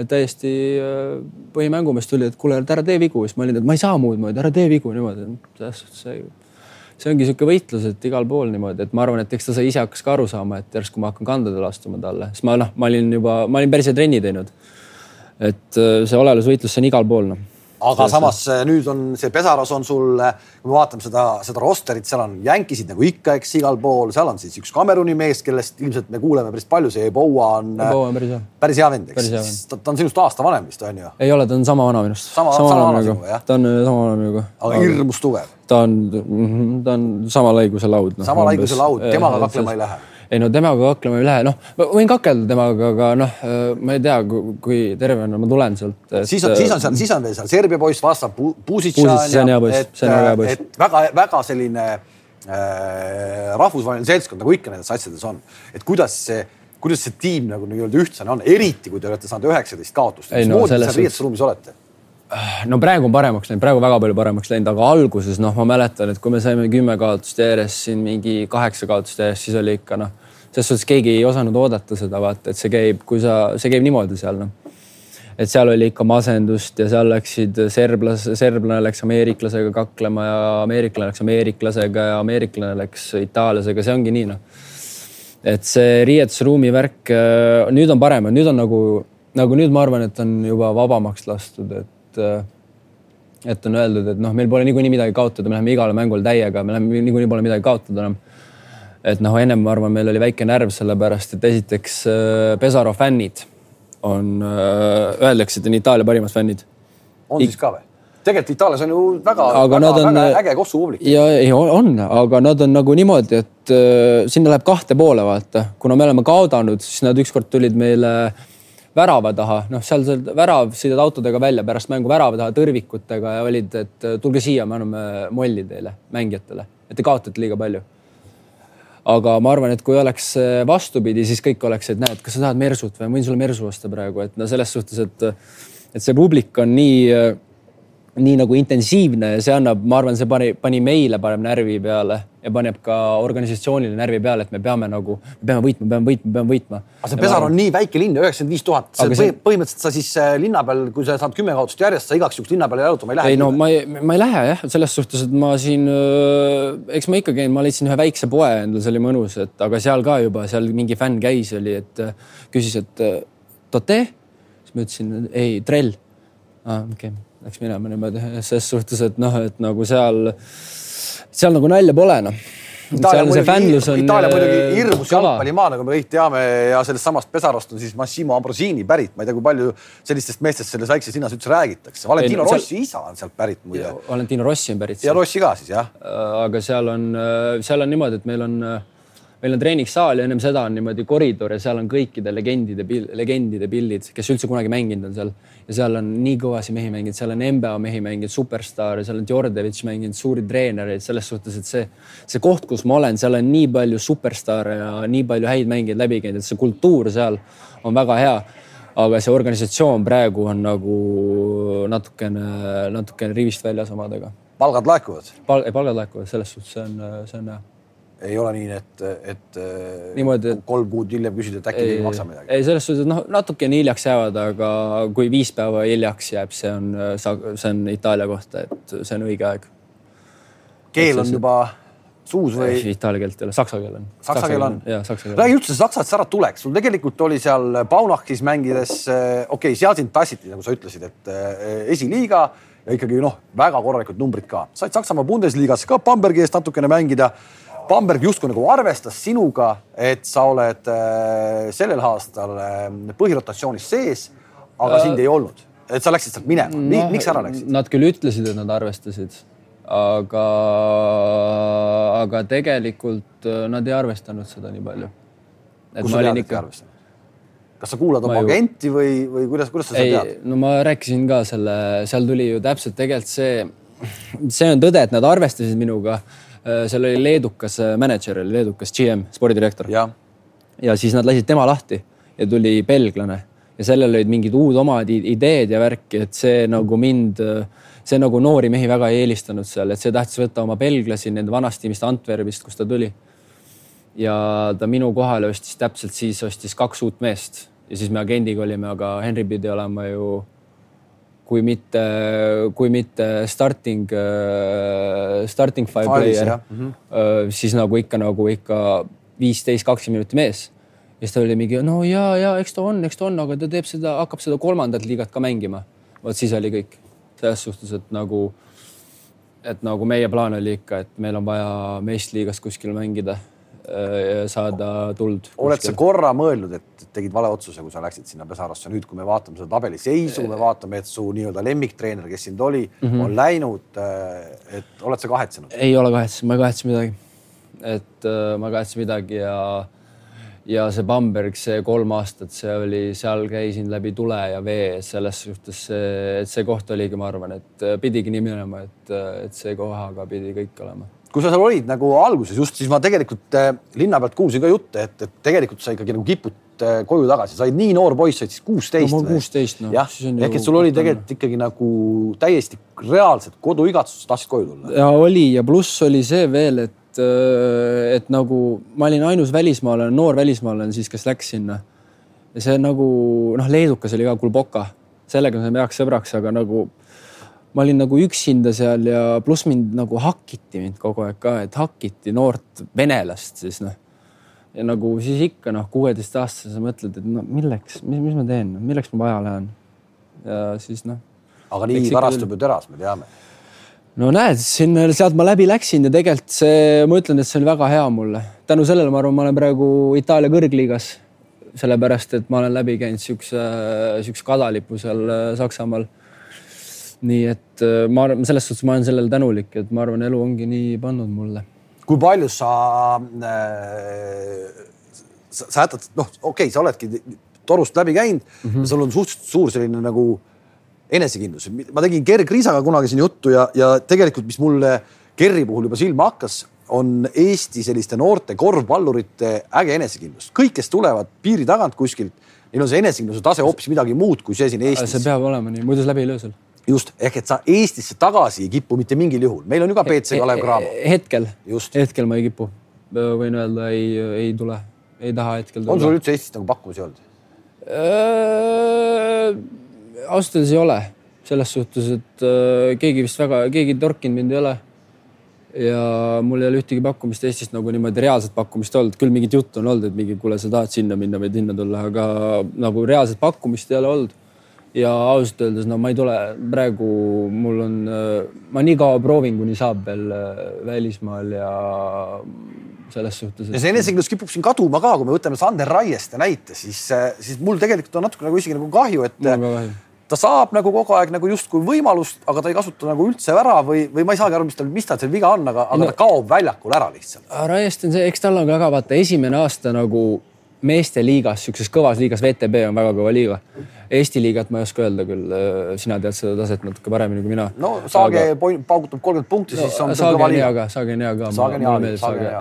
et täiesti äh, põhimängumees tuli, et kuule, ära tee vigu, siis ma olin, et ma ei saa muud moodi, ära tee vigu niimoodi. selles suhtes see, see ongi sihuke võitlus, et igal pool niimoodi, et ma arvan, et eks ta sai ise hakkas ka aru saama, et järsku ma hakkan kandadele astuma talle, sest ma noh, ma olin juba, ma olin päris hea trenni teinud. et see olelusvõitlus, see on igal pool noh aga samas äh, nüüd on see Pesaros on sul, kui me vaatame seda, seda rosterit, seal on jänkisid nagu ikka, eks igal pool, seal on siis üks Kameruni mees, kellest ilmselt me kuuleme päris palju, see Eboa on. Eboa on päris hea. päris hea vend, eks. Ta, ta on sinust aasta vanem vist on ju? ei ole, ta on sama vana minust. sama, sama, sama vana sinuga jah? ta on sama vana minuga. aga hirmus tugev. ta on, mhm, ta on sama laiguse laud no,. sama laiguse laud, temaga kaklema ei lähe ei no temaga kaklema ei lähe, noh, ma võin kakelda temaga, aga noh, ma ei tea, kui tervena ma tulen sealt siis on, siis on seal, siis on veel seal Serbia poiss vastab hea poiss. et väga-väga selline äh, rahvusvaheline seltskond nagu ikka nendes asjades on, et kuidas see kuidas see tiim nagu nii-öelda ühtsene on, eriti kui te olete saanud üheksateist kaotust. mismoodi no, te seal riietusruumis olete? no praegu on paremaks läinud, praegu väga palju paremaks läinud, aga alguses noh, ma mäletan, et kui me saime kümme kaotust järjest siin mingi kaheksa kaotust järjest, siis oli ikka noh, selles suhtes keegi ei osanud oodata seda vaata, et see käib, kui sa, see käib niimoodi seal noh. et seal oli ikka masendust ja seal läksid serblas, serblane läks ameeriklasega kaklema ja ameeriklane läks ameeriklasega ja ameeriklane läks itaallasega, see ongi nii noh. et see riietusruumi värk nüüd on parem, nüüd on nagu, nagu nüüd ma arvan, et on juba vabamaks lastud, et et, äh, et on öeldud, et noh, meil pole niikuinii midagi kaotada, me läheme igale mängule täiega, me läheme niikuinii pole midagi kaotada enam. Et noh, ennem ma arvan, meil oli väike närv, sellepärast et esiteks äh, Pesaro fännid on, äh, öeldakse, et on Itaalia parimad fännid. on siis ka või? tegelikult Itaalias on ju väga, väga, on, väga äge kossupublik. ja ei on, aga nad on nagu niimoodi, et äh, sinna läheb kahte poole, vaata, kuna me oleme kaotanud, siis nad ükskord tulid meile äh, värava taha, noh, seal see värav, sõidad autodega välja pärast mängu värava taha tõrvikutega ja olid, et tulge siia, me anname molli teile, mängijatele, et te kaotate liiga palju. Aga ma arvan, et kui oleks vastupidi, siis kõik oleks, et näed, kas sa tahad mersut või ma võin sulle mersu osta praegu, et no selles suhtes, et, et see publik on nii nii nagu intensiivne ja see annab, ma arvan, see pani, pani meile paneb närvi peale ja paneb ka organisatsioonile närvi peale, et me peame nagu, me peame võitma, peame võitma, peame võitma. aga see Pesar on nii väike linn, üheksakümmend viis tuhat, see põhimõtteliselt sa siis äh, linna peal, kui sa saad kümme kaotust järjest, sa igaks juhuks linna peale jalutama ei lähe. ei no ma ei, ma ei lähe jah, selles suhtes, et ma siin, äh, eks ma ikka käin, ma leidsin ühe väikse poe endale, see oli mõnus, et aga seal ka juba seal mingi fänn käis, oli, et äh, küsis, et tote, siis ma ütlesin ei, trell ah,. okei okay läks minema niimoodi ses suhtes, et noh, et nagu seal, seal nagu nalja pole noh. Itaalia muidugi, Itaalia muidugi äh, hirmus jalgpallimaa, nagu me kõik teame ja sellest samast Pesarost on siis Massimo Ambrosini pärit, ma ei tea, kui palju sellistest meestest selles väikses linnas üldse räägitakse. Valentino ei, Rossi seal... isa on sealt pärit muide. Valentino Rossi on pärit. ja Rossi ka siis jah. Äh, aga seal on, äh, seal on niimoodi, et meil on meil on treeningsaal ja ennem seda on niimoodi koridor ja seal on kõikide legendide, legendide pildid, kes üldse kunagi mänginud on seal. ja seal on nii kõvasi mehi mänginud, seal on NBA mehi mänginud, superstaare, seal on Djordjevic mänginud, suuri treenereid selles suhtes, et see, see koht, kus ma olen, seal on nii palju superstaare ja nii palju häid mängijaid läbi käinud, et see kultuur seal on väga hea aga see organisatsioon praegu on nagu natukene, natukene rivist väljas omadega. palgad laekuvad Pal? palgad laekuvad, selles suhtes see on, see on hea ei ole nii, et, et niimoodi, et kolm kuud hiljem küsid, et äkki keegi ei maksa midagi. ei, selles suhtes, et noh, natukene hiljaks jäävad, aga kui viis päeva hiljaks jääb, see on, see on Itaalia kohta, et see on õige aeg. keel on juba suus või? Itaalia keelt ei ole, saksa keel on. Saksa keel on? räägi üldse Saksast ära tuleks, sul tegelikult oli seal Baunachis mängides, okei okay,, seal sind tassiti, nagu sa ütlesid, et esiliiga ja ikkagi noh, väga korralikud numbrid ka. said Saksamaa Bundesligasse ka Bambergi eest natukene mängida Bamberg justkui nagu arvestas sinuga, et sa oled äh, sellel aastal äh, põhirotatsioonis sees, aga äh, sind ei olnud, et sa läksid sealt minema no,. miks ära läksid? Nad küll ütlesid, et nad arvestasid, aga, aga tegelikult äh, nad ei arvestanud seda nii palju. kus sa tead, et ei arvestanud? kas sa kuulad oma agenti või, või kuidas, kuidas sa seda tead? no ma rääkisin ka selle, seal tuli ju täpselt tegelikult see, see on tõde, et nad arvestasid minuga seal oli leedukas äh, mänedžer, oli leedukas GM, spordidirektor. ja siis nad lasid tema lahti ja tuli belglane ja sellel olid mingid uud omad ideed ja värki, et see nagu mind, see nagu noori mehi väga ei eelistanud seal, et see tahtis võtta oma belglasi nende vanast tiimist Antwerpist, kust ta tuli. ja ta minu kohale ostis täpselt siis ostis kaks uut meest ja siis me agendiga olime, aga Henry pidi olema ju kui mitte, kui mitte starting, starting five Five'is, player jah. Mhm. siis nagu ikka nagu ikka viisteist, kakskümmend minutit mees. ja siis ta oli mingi, no ja, ja eks ta on, eks ta on, aga ta teeb seda, hakkab seda kolmandat liigat ka mängima. vot siis oli kõik selles suhtes, et nagu, et nagu meie plaan oli ikka, et meil on vaja meistriliigas kuskil mängida saada tuld. oled sa korra mõelnud, et tegid vale otsuse, kui sa läksid sinna Pesarosse, nüüd, kui me vaatame seda tabeli seisu, me vaatame, et su nii-öelda lemmiktreener, kes sind oli mm, -hmm. on läinud. et oled sa kahetsenud? ei ole kahetsenud, ma ei kahetse midagi. et äh, ma ei kahetse midagi ja, ja see Bamberg, see kolm aastat, see oli, seal käisin läbi tule ja vee, selles suhtes et see koht oligi, ma arvan, et äh, pidigi nii minema, et, et see kohaga pidi kõik olema kui sa seal olid nagu alguses just, siis ma tegelikult äh, linna pealt kuulsin ka jutte, et, et tegelikult sa ikkagi nagu kipud äh, koju tagasi, sa olid nii noor poiss, sa olid siis kuusteist. no ma kuusteist, noh. jah, ehk et sul oli tegelikult ikkagi nagu täiesti reaalselt koduigatsus, tahtsid koju tulla. ja oli ja pluss oli see veel, et, äh, et nagu ma olin ainus välismaalane, noor välismaalane siis, kes läks sinna. ja see nagu noh, leedukas oli ka Kulboka, sellega saime heaks sõbraks, aga nagu ma olin nagu üksinda seal ja pluss mind nagu hakiti mind kogu aeg ka, et hakiti noort venelast siis noh. ja nagu siis ikka noh, kuueteistaastasena sa mõtled, et no milleks, mis, ma teen, milleks ma vaja lähen. ja siis noh. aga nii varastub ju teras, me teame. no näed, sinna, sealt ma läbi läksin ja tegelikult see, ma ütlen, et see oli väga hea mulle. tänu sellele ma arvan, ma olen praegu Itaalia kõrgliigas. sellepärast, et ma olen läbi käinud siukse, siukse kadalipu seal äh, Saksamaal nii et äh, ma arvan, selles suhtes ma olen sellele tänulik, et ma arvan, elu ongi nii pannud mulle. kui palju sa äh,, sa, sa jätad, noh, okei okay,, sa oledki torust läbi käinud mm -hmm. sul on suhteliselt suur selline nagu enesekindlus. ma tegin Gerg Riisaga kunagi siin juttu ja, ja tegelikult, mis mulle Gerri puhul juba silma hakkas, on Eesti selliste noorte korvpallurite äge enesekindlus. kõik, kes tulevad piiri tagant kuskilt, neil on see enesekindluse tase hoopis midagi muud kui see siin Eestis. see peab olema nii, muidu see läbi ei löö sul just ehk et sa Eestisse tagasi ei kipu mitte mingil juhul, meil on ju ka BC Kalev Cramo. hetkel, hetkel ma ei kipu, võin öelda, ei, ei tule, ei taha hetkel on sul üldse Eestis nagu pakkumisi olnud? ausalt öeldes ei ole, selles suhtes, et äh, keegi vist väga, keegi torkinud mind ei ole. ja mul ei ole ühtegi pakkumist Eestist nagu niimoodi reaalset pakkumist olnud, küll mingit juttu on olnud, et mingi, kuule, sa tahad sinna minna või sinna tulla, aga nagu reaalset pakkumist ei ole olnud ja ausalt öeldes no ma ei tule praegu, mul on, ma nii kaua proovin, kuni saab veel äh, välismaal ja selles suhtes et.... ja see enesekindlus kipub siin kaduma ka, kui me võtame Sander Raieste näite, siis, äh, siis mul tegelikult on natuke nagu isegi nagu kahju, et ta saab nagu kogu aeg nagu justkui võimalust, aga ta ei kasuta nagu üldse ära või, või ma ei saagi aru, mis tal, mis tal seal viga on, aga, aga no, ta kaob väljakul ära lihtsalt. Raieste on see, eks tal on ka väga vaata esimene aasta nagu meeste liigas, sihukeses kõvas liigas, VTB on väga kõva liiga. Eesti liigat ma ei oska öelda küll, äh, sina tead seda taset natuke paremini kui mina. no Saage aga... paugutab kolmkümmend punkti no,, siis on kõva liiga. aga Saage on hea ka.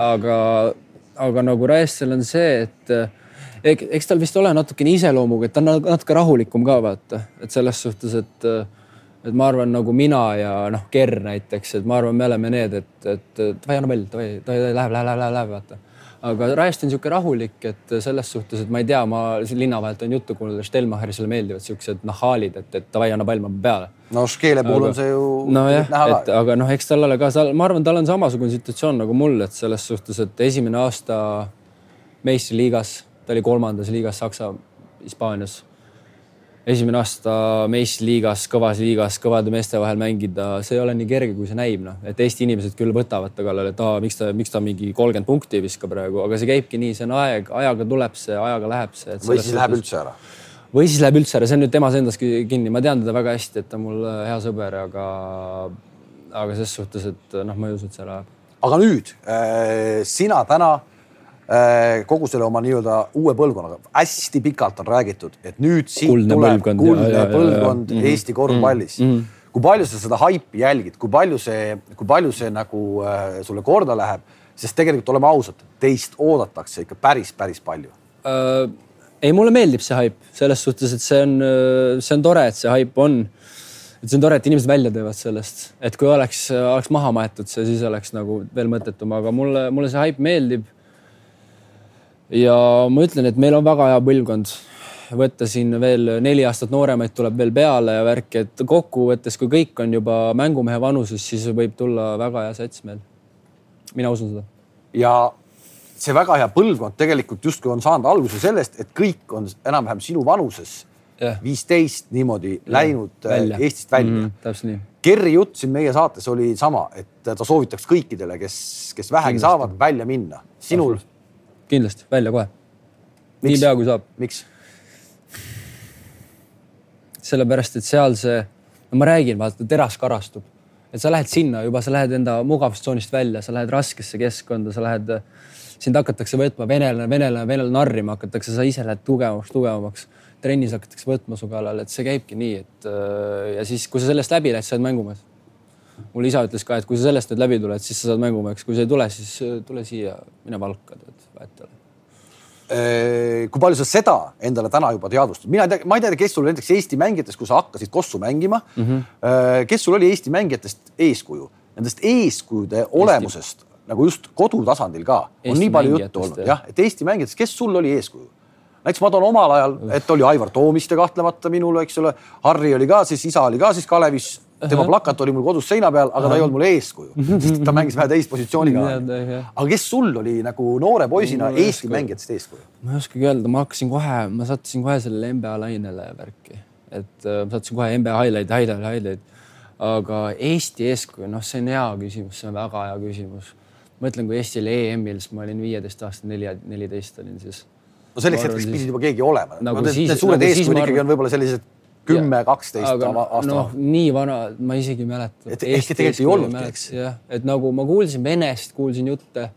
aga, aga nagu Raestel on see, et eh, eks tal vist ole natukene iseloomuga, et ta on natuke rahulikum ka vaata, et selles suhtes, et et ma arvan, nagu mina ja noh, Ger näiteks, et ma arvan, me oleme need, et, et davai, anna pall, davai, davai, läheb, läheb, läheb, läheb, vaata aga Raest on niisugune rahulik, et selles suhtes, et ma ei tea, ma linna vahelt on juttu kuulnud, Stelmacherisele meeldivad siuksed nahaalid, et, et davai, anna pall, ma peale. no Škeele puhul on see ju nojah, et aga noh, eks tal ole ka, ma arvan, tal on samasugune situatsioon nagu mul, et selles suhtes, et esimene aasta meistriliigas, ta oli kolmandas liigas Saksa, Hispaanias esimene aasta meistriliigas, kõvas liigas, kõvade meeste vahel mängida, see ei ole nii kerge, kui see näib, noh, et Eesti inimesed küll võtavad ta kallale, et aa, miks ta, miks ta mingi kolmkümmend punkti ei viska praegu, aga see käibki nii, see on aeg, ajaga tuleb see, ajaga läheb see. või siis läheb üldse ära. või siis läheb üldse ära, see on nüüd temas endas kinni, ma tean teda väga hästi, et ta on mul äh, hea sõber, aga, aga ses suhtes, et noh, ma ei usu, et see läheb. aga nüüd äh, sina täna Äh, kogu selle oma nii-öelda uue põlvkonnaga. hästi pikalt on räägitud, et nüüd siit kuldne tuleb põlvkond, kuldne ja, ja, põlvkond ja, ja, Eesti korvpallis. Mm. -hmm. kui palju sa seda haipi jälgid, kui palju see, kui palju see nagu äh, sulle korda läheb, sest tegelikult oleme ausad, teist oodatakse ikka päris, päris palju. Äh,. ei, mulle meeldib see haip selles suhtes, et see on, äh, see on tore, et see haip on. Et see on tore, et inimesed välja teevad sellest, et kui oleks, oleks maha maetud see, siis oleks nagu veel mõttetum, aga mulle, mulle see haip meeldib ja ma ütlen, et meil on väga hea põlvkond. võtta siin veel neli aastat nooremaid tuleb veel peale ja värki, et kokkuvõttes, kui kõik on juba mängumehe vanuses, siis võib tulla väga hea sats meil. mina usun seda. ja see väga hea põlvkond tegelikult justkui on saanud alguse sellest, et kõik on enam-vähem sinu vanuses viisteist niimoodi ja. läinud äh, välja. Eestist välja mm,. täpselt nii. Kerri jutt siin meie saates oli sama, et ta soovitaks kõikidele, kes, kes vähegi kindlasti. saavad, välja minna. sinul? Kindlasti välja kohe. niipea kui saab. miks? sellepärast, et seal see, no ma räägin, vaata teras karastub, et sa lähed sinna juba, sa lähed enda mugavustsoonist välja, sa lähed raskesse keskkonda, sa lähed, sind hakatakse võtma venelane, venelane, venelane narrima hakatakse, sa ise lähed tugevamaks, tugevamaks trennis hakatakse võtma su kallal, et see käibki nii, et äh, ja siis, kui sa sellest läbi lähed, sa oled mängumees. mul isa ütles ka, et kui sa sellest nüüd läbi tuled, siis sa saad mängumeheks, kui sa ei tule, siis äh, tule siia, mine palka, tead, ei ole äh, kui palju sa seda endale täna juba teadvustad, mina ei tea, ma ei tea, kes sul näiteks Eesti mängijatest, kui sa hakkasid Kossu mängima mm, -hmm. kes sul oli Eesti mängijatest eeskuju, nendest eeskujude Eesti. olemusest nagu just kodutasandil ka Eesti on nii palju juttu olnud jah, et Eesti mängijatest, kes sul oli eeskuju? näiteks ma toon omal ajal, et oli Aivar Toomiste kahtlemata minul, eks ole. Harri oli ka siis, isa oli ka siis Kalevis. Tema plakat oli mul kodus seina peal, aga ta ei olnud mul eeskuju, sest ta mängis vähe teist positsiooni ka. aga kes sul oli nagu noore poisina Eesti mängijatest eeskuju? ma ei oskagi öelda, ma hakkasin kohe, ma sattusin kohe sellele NBA lainele värki, et äh, ma sattusin kohe NBA highlight, highlight, highlight. aga Eesti eeskuju, noh, see on hea küsimus, see on väga hea küsimus. ma ütlen, kui Eesti oli EM-il, siis ma olin viieteist aastane, neli, neliteist olin siis no selleks hetkeks pidid juba keegi olema nagu. Need, need suured nagu eeskujud ikkagi on võib-olla sellised kümme, kaksteist aasta. noh, nii vana, ma isegi ei mäleta. et ehk tegelikult ei olnudki, eks. jah, et nagu ma kuulsin venest, kuulsin jutte,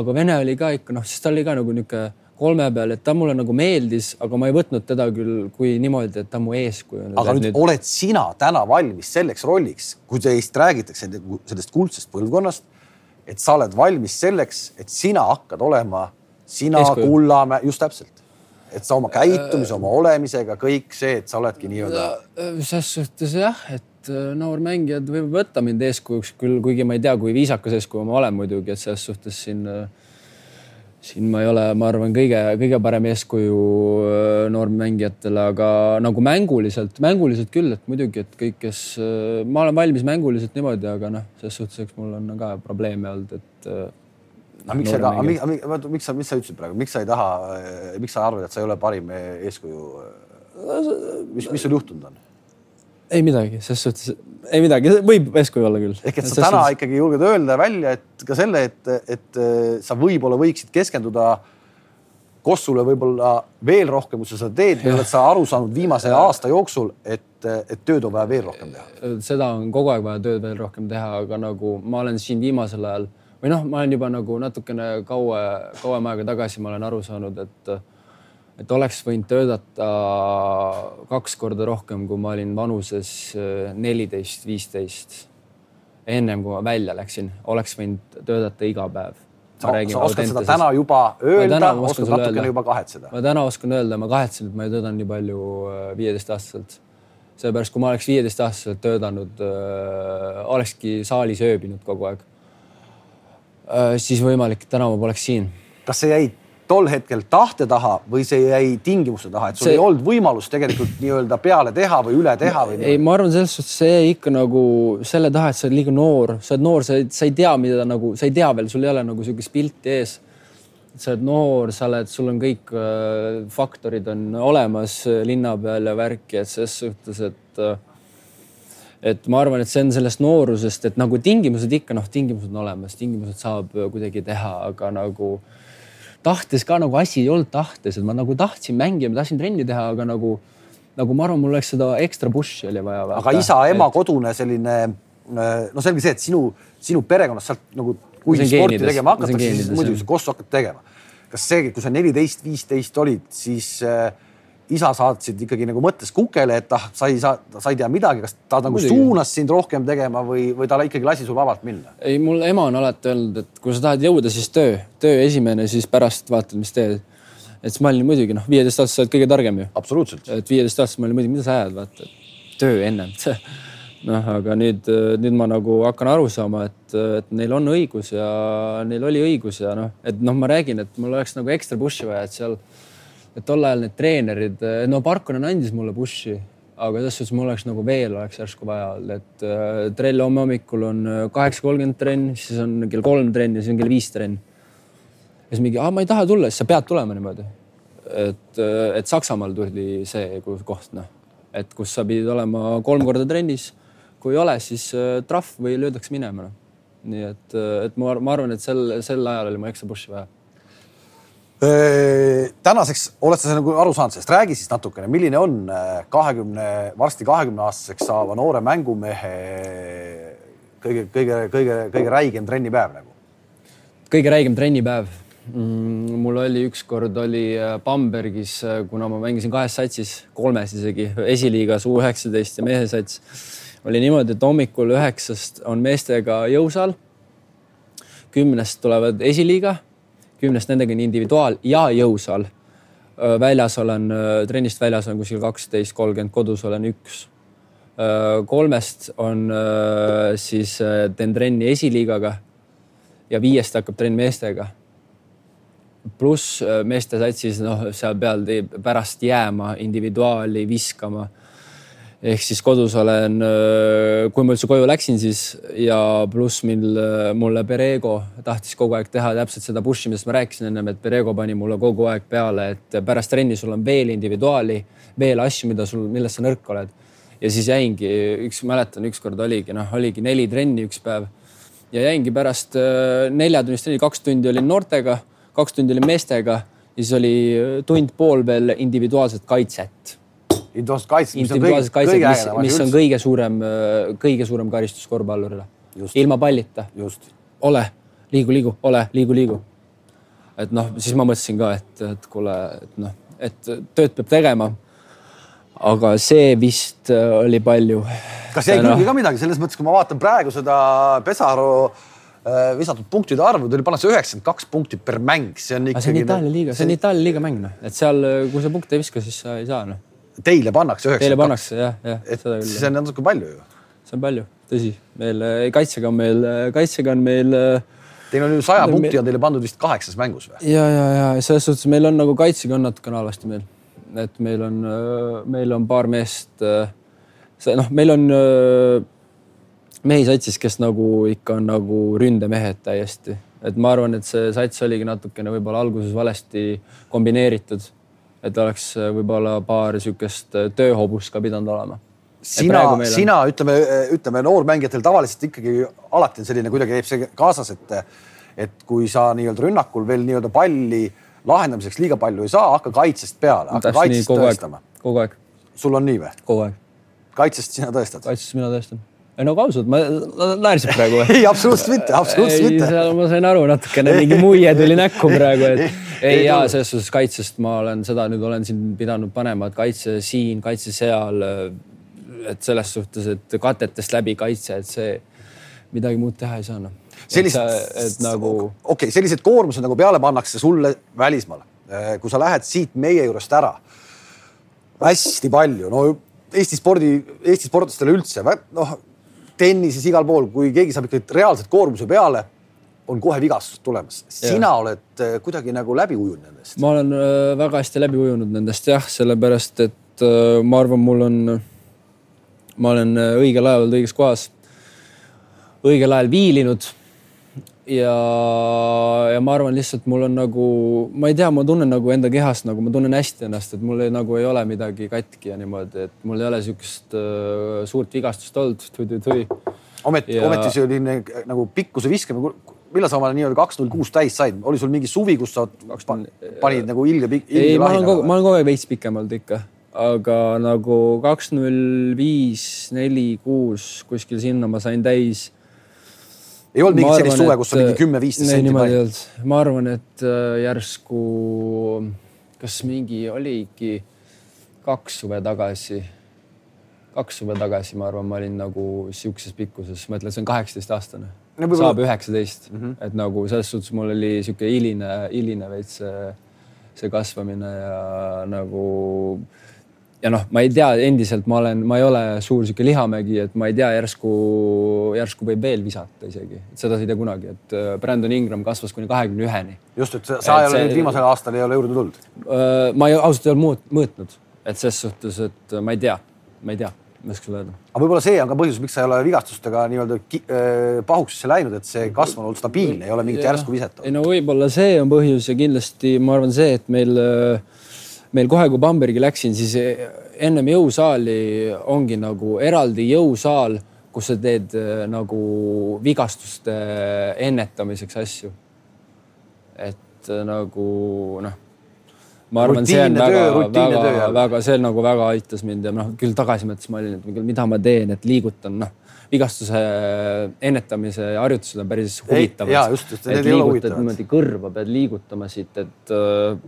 aga vene oli ka ikka noh, sest ta oli ka nagu niisugune kolme peal, et ta mulle nagu meeldis, aga ma ei võtnud teda küll kui niimoodi, et ta mu eeskuju. aga nüüd, nüüd oled sina täna valmis selleks rolliks, kui teist räägitakse sellest kuldsest põlvkonnast, et sa oled valmis selleks, et sina hakkad olema sina, Kullamäe, just täpselt et sa oma käitumise, oma olemisega, kõik see, et sa oledki nii-öelda. ses suhtes jah, et noormängijad võivad võtta mind eeskujuks küll, kuigi ma ei tea, kui viisakas eeskuju ma olen muidugi, et selles suhtes siin, siin ma ei ole, ma arvan, kõige-kõige parem eeskuju noormängijatele, aga nagu mänguliselt, mänguliselt küll, et muidugi, et kõik, kes, ma olen valmis mänguliselt niimoodi, aga noh, selles suhtes, eks mul on ka probleeme olnud, et aga miks sa ei taha, miks, miks sa, mis sa ütlesid praegu, miks sa ei taha, miks sa arvad, et sa ei ole parim eeskuju? mis, mis sul juhtunud on? ei midagi, ses suhtes, ei midagi, võib eeskuju olla küll. ehk et sa täna suhtes... ikkagi julged öelda välja, et ka selle, et, et sa võib-olla võiksid keskenduda Kossule võib-olla veel rohkem, kui sa seda teed või oled sa aru saanud viimase aasta jooksul, et, et tööd on vaja veel rohkem teha? seda on kogu aeg vaja tööd veel rohkem teha, aga nagu ma olen siin viimasel ajal või noh, ma olen juba nagu natukene kaua, kauem aega tagasi ma olen aru saanud, et, et oleks võinud töötada kaks korda rohkem, kui ma olin vanuses äh, neliteist, viisteist. ennem kui ma välja läksin, oleks võinud töötada iga päev. sa, sa oskad seda täna juba öelda, oskad natukene öelda. juba kahetseda? ma täna oskan öelda, ma kahetsen, et ma ei töötanud nii palju äh, viieteistaastaselt sellepärast, kui ma oleks viieteistaastaselt töötanud äh,, olekski saalis ööbinud kogu aeg siis võimalik, täna ma poleks siin. kas see jäi tol hetkel tahte taha või see jäi tingimuste taha, et sul see... ei olnud võimalust tegelikult nii-öelda peale teha või üle teha või? ei, ma arvan, selles suhtes see jäi ikka nagu selle taha, et sa oled liiga noor, sa oled noor, sa ei, sa ei tea, mida nagu, sa ei tea veel, sul ei ole nagu sihukest pilti ees. sa oled noor, sa oled, sul on kõik äh, faktorid on olemas äh, linna peal ja värki, et ses suhtes, et äh, et ma arvan, et see on sellest noorusest, et nagu tingimused ikka noh, tingimused on olemas, tingimused saab kuidagi teha, aga nagu tahtes ka nagu asi ei olnud tahtes, et ma nagu tahtsin mängida, ma tahtsin trenni teha, aga nagu, nagu ma arvan, mul oleks seda ekstra push'i oli vaja. aga isa-ema et... kodune selline, no selge see, et sinu, sinu perekonnas sealt nagu, kui sporti geenides, tegema hakatakse, siis muidugi sa kossu hakkad tegema. kas see, kui sa neliteist, viisteist olid, siis äh, isa saatsid ikkagi nagu mõttes kukele, et ah, sa ei saa, sa ei tea midagi, kas ta nagu Muidugi. suunas sind rohkem tegema või, või ta ikkagi lasi sul vabalt minna? ei, mul ema on alati öelnud, et kui sa tahad jõuda, siis töö, töö esimene, siis pärast vaatad, mis teed. et siis ma olin muidugi noh, viieteist aastaselt kõige targem ju. absoluutselt. et viieteist aastaselt ma olin muidugi, mida sa ajad, vaata, töö ennem noh, aga nüüd, nüüd ma nagu hakkan aru saama, et, et neil on õigus ja neil oli õigus ja noh, et noh, ma räägin, et mul oleks nagu ekstra push'i vaja, et seal et tol ajal need treenerid, no Parkonen andis mulle push'i, aga selles suhtes mul oleks nagu veel oleks järsku vaja et äh, trell homme hommikul on kaheksa kolmkümmend trenn, siis on kell kolm trenn ja siis on kell viis trenn. ja siis mingi, ma ei taha tulla, siis sa pead tulema niimoodi. et, et Saksamaal tuli see koht, noh, et kus sa pidid olema kolm korda trennis. kui ei ole, siis trahv või löödakse minema, noh nii et, et ma, ma arvan, et sel, sel ajal oli mul ekstra push'i vaja. Tänaseks oled sa nagu aru saanud sellest, räägi siis natukene, milline on kahekümne, varsti kahekümne aastaseks saava noore mängumehe kõige, kõige, kõige, kõige räigem trennipäev nagu? kõige räigem trennipäev mm,? mul oli ükskord oli Bambergis, kuna ma mängisin kahes satsis, kolmes isegi, esiliigas U üheksateist ja mehesats oli niimoodi, et hommikul üheksast on meestega jõusaal. kümnest tulevad esiliiga, kümnest nendega on individuaal ja jõusaal. väljas olen, trennist väljas olen kuskil kaksteist, kolmkümmend, kodus olen üks. kolmest on siis teen trenni esiliigaga ja viiest hakkab trenn meestega pluss meeste satsis, noh, seal peal pärast jääma, individuaali viskama ehk siis kodus olen, kui ma üldse koju läksin, siis ja pluss mil mulle Perego tahtis kogu aeg teha täpselt seda push'i, millest ma rääkisin ennem, et Perego pani mulle kogu aeg peale, et pärast trenni sul on veel individuaali, veel asju, mida sul, milles sa nõrk oled. ja siis jäingi, üks mäletan, ükskord oligi noh, oligi neli trenni üks päev ja jäingi pärast neljatunnist trenni, kaks tundi olin noortega, kaks tundi olin meestega ja siis oli tund-pool veel individuaalset kaitset individuaalset kaitset, mis on kõige, kõige ägedam. mis on kõige suurem, kõige suurem karistus korvpallurile. ilma pallita. ole, liigu, liigu, ole, liigu, liigu. et noh, siis ma mõtlesin ka, et, et kuule, et noh, et tööd peab tegema. aga see vist äh, oli palju. kas jäi külge ka midagi selles mõttes, kui ma vaatan praegu seda Pesaro äh, visatud punktide arvu, tuli pannakse üheksakümmend kaks punkti per mäng, see on ikkagi. see on Itaalia liiga, see on Itaalia liiga mäng noh, et seal, kui sa punkte ei viska, siis sa ei saa noh Teile pannakse üheksakümmend kaks? Teile pannakse jah, jah. et see on natuke palju ju. see on palju, tõsi. meil kaitsega on meil, kaitsega on meil. Teil on ju saja punkti on teile pandud vist kaheksas mängus või? ja, ja, ja selles suhtes meil on nagu kaitsega on natukene halvasti meil, et meil on, meil on paar meest. see noh, meil on mehi satsis, kes nagu ikka on nagu ründemehed täiesti, et ma arvan, et see sats oligi natukene võib-olla alguses valesti kombineeritud et oleks äh, võib-olla paar niisugust äh, tööhobust ka pidanud olema. sina, sina on... ütleme, äh, ütleme noormängijatel tavaliselt ikkagi alati on selline, kuidagi käib see kaasas, et, et kui sa nii-öelda rünnakul veel nii-öelda palli lahendamiseks liiga palju ei saa, hakka kaitsest peale, hakka kaitsest tõestama. kogu aeg. sul on nii või? kogu aeg. kaitsest sina tõestad? kaitsest mina tõestan no ausalt, ma naersin praegu ei, absoluutselt mitte, absoluutselt mitte. ma sain aru natukene, mingi muie tuli näkku praegu, et ei ja selles suhtes kaitsest ma olen seda nüüd olen siin pidanud panema, et kaitse siin, kaitse seal. et selles suhtes, et katetest läbi kaitse, et see midagi muud teha ei saa noh. sellised, nagu okei okay,, sellised koormused nagu peale pannakse sulle välismaal, kui sa lähed siit meie juurest ära. hästi palju, no Eesti spordi, Eesti sportlastele üldse, noh tennises igal pool, kui keegi saab ikkagi reaalselt koormuse peale, on kohe vigastused tulemas. sina ja. oled äh, kuidagi nagu läbi ujunud nendest. ma olen äh, väga hästi läbi ujunud nendest jah, sellepärast et äh, ma arvan, mul on, ma olen õigel ajal olnud õiges kohas, õigel ajal viilinud ja, ja ma arvan lihtsalt mul on nagu, ma ei tea, ma tunnen nagu enda kehast nagu ma tunnen hästi ennast, et mul ei, nagu ei ole midagi katki ja niimoodi, et mul ei ole niisugust uh, suurt vigastust olnud tui-tui-tui. ometi ja..., ometi see oli nagu pikkuse viskamine. millal sa oma nii-öelda kaks null kuus täis said, oli sul mingi suvi, kus sa panid nagu ilge, ilge ei, ma olen kogu, ma olen kogu aeg veits pikem olnud ikka, aga nagu kaks null viis, neli, kuus kuskil sinna ma sain täis ei olnud mingit sellist suve, kus on mingi kümme-viisteist senti niimoodi ei olnud. ma arvan, et äh, järsku, kas mingi oligi kaks suve tagasi, kaks suve tagasi, ma arvan, ma olin nagu sihukeses pikkuses, ma ütlen, see on kaheksateist aastane no,, saab üheksateist mm, -hmm. et nagu selles suhtes mul oli sihuke hiline, hiline veits see, see kasvamine ja nagu ja noh, ma ei tea, endiselt ma olen, ma ei ole suur sihuke lihamägi, et ma ei tea, järsku, järsku võib veel visata isegi, seda sa ei tea kunagi, et äh, Brandon Ingram kasvas kuni kahekümne üheni. just, et sa ei ole nüüd viimasel aastal ei ole juurde tulnud? Äh, ma ei, ausalt ei ole muut-, mõõtnud, et ses suhtes, et ma ei tea, ma ei tea ma ei oska sulle öelda. aga võib-olla see on ka põhjus, miks sa ei ole vigastustega nii-öelda äh, pahuksesse läinud, et see kasv on olnud stabiilne, ei ole mingit järsku viset ei no võib-olla see on põhjus ja kindlasti ma arvan, see, et meil äh, meil kohe, kui Bambergi läksin, siis ennem jõusaali ongi nagu eraldi jõusaal, kus sa teed äh, nagu vigastuste ennetamiseks asju. et äh, nagu noh, ma arvan, see on väga, väga, väga, see nagu väga aitas mind ja noh, küll tagasi mõttes ma olin, et mida ma teen, et liigutan, noh vigastuse ennetamise harjutused on päris huvitavad. ja just, just, ole huvitavad. niimoodi kõrva pead liigutama siit, et äh,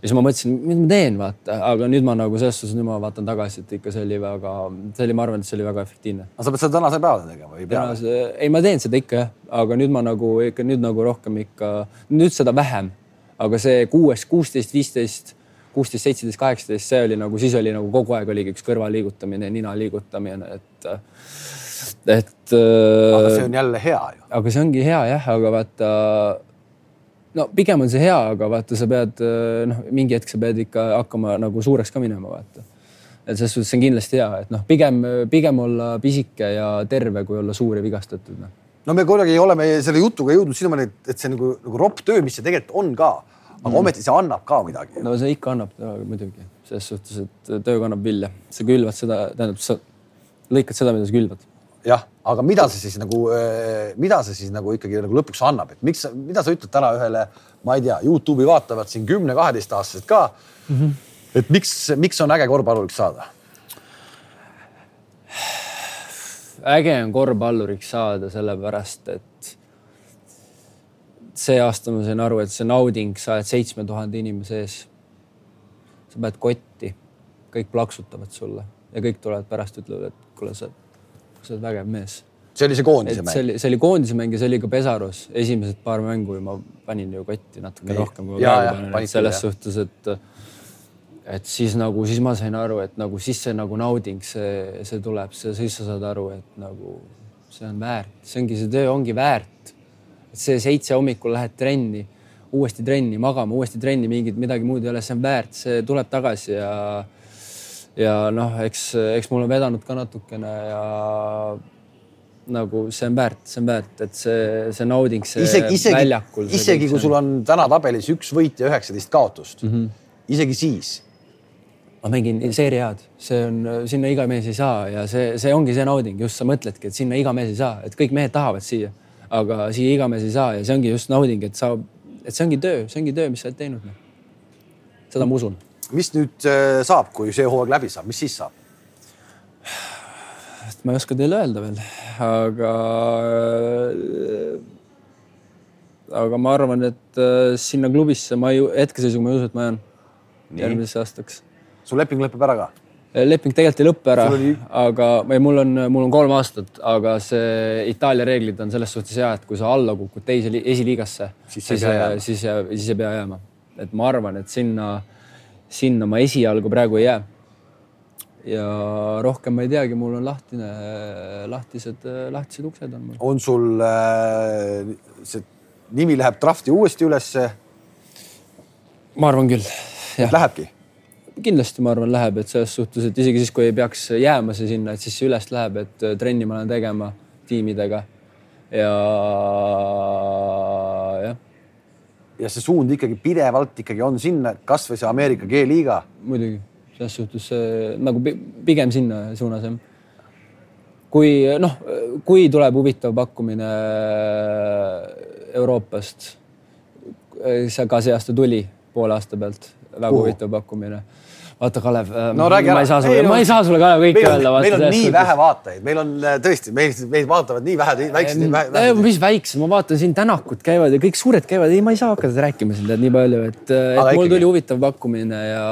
ja siis ma mõtlesin, mis ma teen, vaata, aga nüüd ma nagu selles suhtes, nüüd ma vaatan tagasi, et ikka see oli väga, see oli, ma arvan, et see oli väga efektiivne. aga sa pead seda tänase päevani tegema või peale? ei, ma teen seda ikka jah, aga nüüd ma nagu ikka nüüd nagu rohkem ikka, nüüd seda vähem, aga see kuues, kuusteist, viisteist, kuusteist, seitseteist, kaheksateist, see oli nagu, siis oli nagu kogu aeg oligi üks kõrva liigutamine, nina liigutamine, et, et. aga see on jälle hea ju. aga see ongi hea jah, aga vaata no pigem on see hea, aga vaata, sa pead eh, noh, mingi hetk sa pead ikka hakkama nagu suureks ka minema, vaata. et selles suhtes see on kindlasti hea, et noh, pigem, pigem olla pisike ja terve, kui olla suur ja vigastatud no.. no me kuidagi oleme selle jutuga jõudnud sinnamaani, et, et see nagu, nagu ropp töö, mis see tegelikult on ka, aga mm. ometi see annab ka midagi. no see ikka annab muidugi, selles suhtes, et töö kannab vilja, sa külvad seda, tähendab, sa lõikad seda, mida sa külvad jah, aga mida see siis nagu, äh, mida see siis nagu ikkagi nagu lõpuks annab, et miks, mida sa ütled täna ühele, ma ei tea, Youtube'i vaatavad siin kümne-kaheteistaastased ka mm. -hmm. et miks, miks on äge korvpalluriks saada? äge on korvpalluriks saada sellepärast, et see aasta ma sain aru, et see nauding, sa oled seitsme tuhande inimese ees. sa paned kotti, kõik plaksutavad sulle ja kõik tulevad pärast, ütlevad, et kuule, sa sa oled vägev mees. see oli see koondise mäng? see oli, see oli koondise mäng ja see oli ka Pesarus, esimesed paar mängu ja ma panin ju kotti natuke Nii. rohkem kui ma praegu panen, selles jah. suhtes, et et siis nagu, siis ma sain aru, et nagu siis see nagu nauding, see, see tuleb, siis sa saad aru, et nagu see on väärt, see ongi, see töö ongi väärt. see seitse hommikul lähed trenni, uuesti trenni, magama, uuesti trenni, mingit midagi muud ei ole, see on väärt, see tuleb tagasi ja ja noh, eks, eks mul on vedanud ka natukene ja nagu see on väärt, see on väärt, et see, see nauding, see isegi, isegi, väljakul. isegi kui sul on täna tabelis üks võit ja üheksateist kaotust mm, -hmm. isegi siis. ma mängin seeriaad, see on, sinna iga mees ei saa ja see, see ongi see nauding, just sa mõtledki, et sinna iga mees ei saa, et kõik mehed tahavad siia, aga siia iga mees ei saa ja see ongi just nauding, et sa, et see ongi töö, see ongi töö, mis sa oled teinud. Noh. seda ma usun mis nüüd äh, saab, kui see hooaeg läbi saab, mis siis saab? ma ei oska teile öelda veel, aga. aga ma arvan, et äh, sinna klubisse ma ei, hetkeseisuga ma ei usu, et ma jään järgmiseks aastaks. su leping lõpeb ära ka? Äh, leping tegelikult ei lõppe ära oli..., aga või mul on, mul on kolm aastat, aga see Itaalia reeglid on selles suhtes hea, et kui sa alla kukud teise esiliigasse, siis, siis, siis, siis ei pea jääma. et ma arvan, et sinna sinna ma esialgu praegu ei jää. ja rohkem ma ei teagi, mul on lahtine, lahtised, lahtised uksed on mul. on sul äh, see nimi läheb drafti uuesti ülesse? ma arvan küll. Lähebki? kindlasti ma arvan, läheb, et selles suhtes, et isegi siis, kui ei peaks jääma see sinna, et siis see üles läheb, et trenni ma lähen tegema tiimidega ja ja see suund ikkagi pidevalt ikkagi on sinna, kasvõi see Ameerika G-liiga. muidugi, selles suhtes nagu pigem sinna suunas jah. kui noh, kui tuleb huvitav pakkumine Euroopast, see ka see aasta tuli poole aasta pealt, väga Kuhu? huvitav pakkumine vaata, Kalev äh, no,, ma ei saa sulle, ma ei saa sulle Kalev kõike öelda. meil on nii vähe vaatajaid, meil on äh, tõesti, meil, meid vaatavad nii vähe, väiksed. mis väiksed, ma vaatan siin Tänakud käivad ja kõik suured käivad, ei, ma ei saa hakata rääkima siin tead nii palju, et, et Aga mul ikkagi. tuli huvitav pakkumine ja,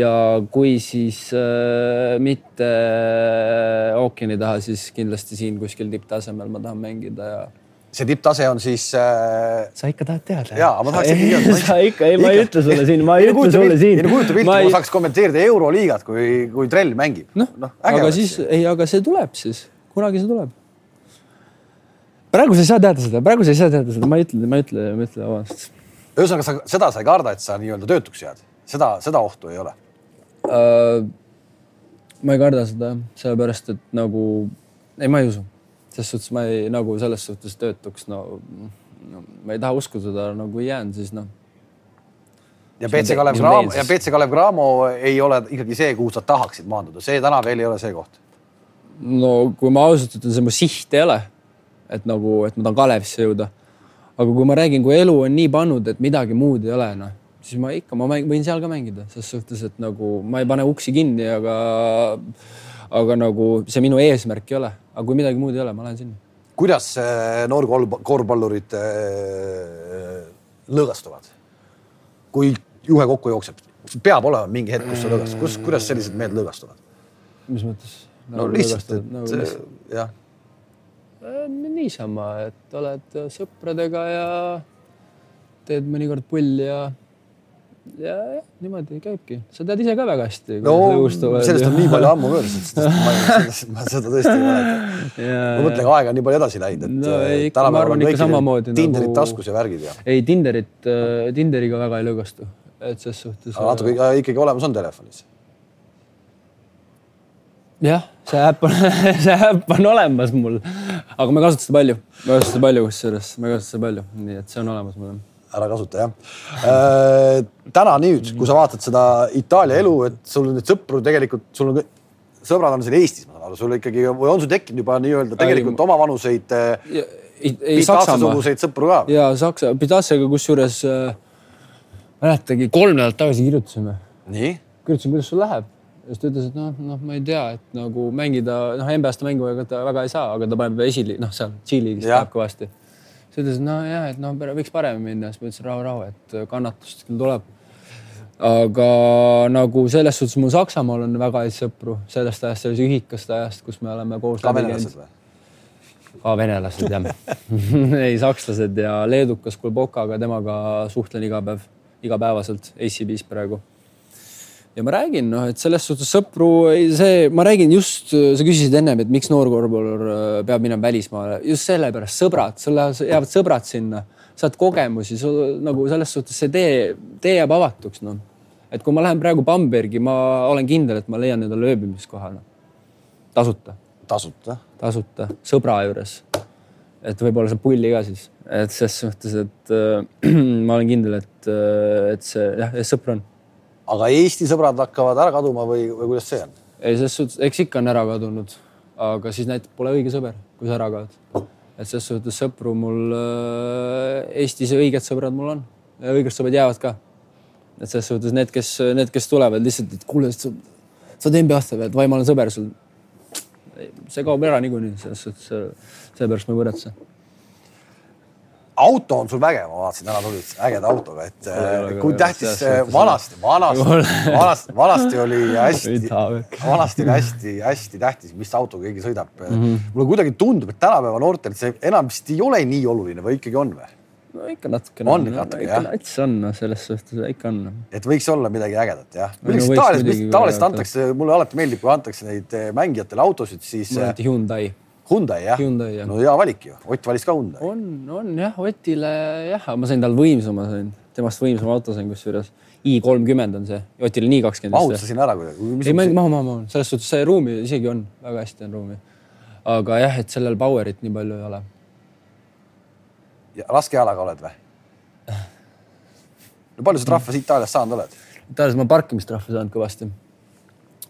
ja kui siis äh, mitte äh, ookeani taha, siis kindlasti siin kuskil tipptasemel ma tahan mängida ja see tipptase on siis äh.... sa ikka tahad teada? ja, ma tahaks ikkagi teada. sa ikka, ei, ma ei ütle sulle siin, ma ei ütle sulle siin. ei no kujuta pilti, kui ma saaks kommenteerida Euroliigat, kui, kui trell mängib. noh no, no, aga siis, ei, aga see tuleb siis, kunagi see tuleb. praegu sa ei saa teada seda, praegu sa ei saa teada seda, ma ei ütle, ma ei ütle, ma ei ütle, vabandust. ühesõnaga, sa, seda sa ei karda, et sa nii-öelda töötuks jääd, seda, seda ohtu ei ole uh,? ma ei karda seda, sellepärast et nagu, ei, ma ei usu ses suhtes ma ei nagu selles suhtes töötuks, no, no ma ei taha uskuda seda, kui jään, siis noh. ja BC Kalev Cramo ja BC Kalev Cramo ei ole ikkagi see, kuhu sa tahaksid maanduda, see täna veel ei ole see koht. no kui ma ausalt ütlen, see mu siht ei ole, et nagu, et ma tahan Kalevisse jõuda. aga kui ma räägin, kui elu on nii pannud, et midagi muud ei ole, noh, siis ma ikka, ma võin seal ka mängida, ses suhtes, et nagu ma ei pane uksi kinni, aga aga nagu see minu eesmärk ei ole, aga kui midagi muud ei ole, ma lähen sinna. kuidas noorkorvpallurid äh, lõõgastuvad? kui juhe kokku jookseb, peab olema mingi hetk, kus sa lõõgastud, kus, kuidas sellised mehed lõõgastuvad? mis mõttes? no nagu lihtsalt, et nagu lihtsalt. jah. Äh, niisama, et oled sõpradega ja teed mõnikord pulli ja ja jah, niimoodi käibki, sa tead ise ka väga hästi. no sellest on nii palju ammu möödas, et ma, seda tõesti ei mäleta. ma mõtlen, et aeg on nii palju edasi läinud, et no, ei, ikka, ma arvan ikka samamoodi. Tinderit nagu... taskus ja värgid ja. ei, Tinderit, äh, Tinderiga väga ei lõõgastu, et ses suhtes. aga natuke ikkagi olemas on telefonis. jah, see äpp on see äpp on olemas mul, aga ma ei kasuta seda palju, ma ei kasuta seda palju kusjuures, ma ei kasuta seda palju, nii et see on olemas mul ära kasuta jah äh,. täna nüüd, kui sa vaatad seda Itaalia elu, et sul on neid sõpru tegelikult, sul on sõbrad on siin Eestis, ma saan aru, sul ikkagi või on sul tekkinud juba nii-öelda tegelikult omavanuseid Pitasa-suguseid sõpru ka? ja Saksa, Pitasaga kusjuures äh, mäletagi kolm nädalat tagasi kirjutasime. kirjutasin, kuidas sul läheb ja siis ta ütles, et noh, noh, ma ei tea, et nagu mängida, noh, NBA-s ta mängu väga, väga ei saa, aga ta paneb esili-, noh, seal Tšiiliga läheb kõvasti siis ütles, et nojah, et noh, võiks paremini minna, siis ma ütlesin rahu, rahu, et äh, kannatust küll tuleb. aga nagu selles suhtes mul Saksamaal on väga häid sõpru sellest ajast, sellest ühikast ajast, kus me oleme koos. ka venelased või? ka venelased jah ei, sakslased ja leedukas Kulbokaga, temaga suhtlen iga päev, igapäevaselt ACB-s praegu ja ma räägin, noh, et selles suhtes sõpru, see, ma räägin just, sa küsisid ennem, et miks noorkorvpallur äh, peab minema välismaale, just sellepärast sõbrad, sul jäävad sõbrad sinna, saad kogemusi, sul nagu selles suhtes see tee, tee jääb avatuks, noh. et kui ma lähen praegu Bambergi, ma olen kindel, et ma leian endale ööbimiskoha, noh. tasuta. tasuta? tasuta, sõbra juures. et võib-olla saab pulli ka siis, et ses suhtes, et äh, ma olen kindel, et, äh, et see jah, sõpr on aga Eesti sõbrad hakkavad ära kaduma või, või kuidas see on? ei, selles suhtes, eks ikka on ära kadunud, aga siis näitab, pole õige sõber, kui sa ära kaod. et selles suhtes sõpru mul äh, Eestis õiged sõbrad mul on õiged sõbrad jäävad ka. et selles suhtes need, kes, need, kes tulevad lihtsalt, et kuule, sa, oled NBA-sse et vai, ma olen sõber sul. see kaob ära niikuinii, selles suhtes sellepärast ma ei muretse auto on sul vägev, ma vaatasin, täna tulid ägeda autoga, et äh, kui tähtis vanasti, vanasti, vanasti, vanasti oli hästi, vanasti oli hästi-hästi tähtis, mis autoga keegi sõidab mm. -hmm. mulle kuidagi tundub, et tänapäeva noortel see enam vist ei ole nii oluline või ikkagi on või? no ikka natukene on. natuke jah? nats on, noh, selles suhtes ikka on. et võiks olla midagi ägedat jah. milleks Itaalias, tavaliselt antakse, mulle alati meeldib, kui antakse neid eh, mängijatele autosid, siis. anti Hyundai Hyundai jah? jah. no hea valik ju, Ott valis ka Hyundai. on, on jah, Otile jah, ma sain tal võimsama, sain temast võimsama auto sain kusjuures. i kolmkümmend on see, Otile nii kakskümmend. mahutasin ära kuidagi. ei, mahu, mahu, mahu, selles suhtes see ruumi isegi on, väga hästi on ruumi. aga jah, et sellel power'it nii palju ei ole. laskealaga oled või? no palju sa trahve Itaaliast saanud oled? Itaalias ma parkimistrahve saanud kõvasti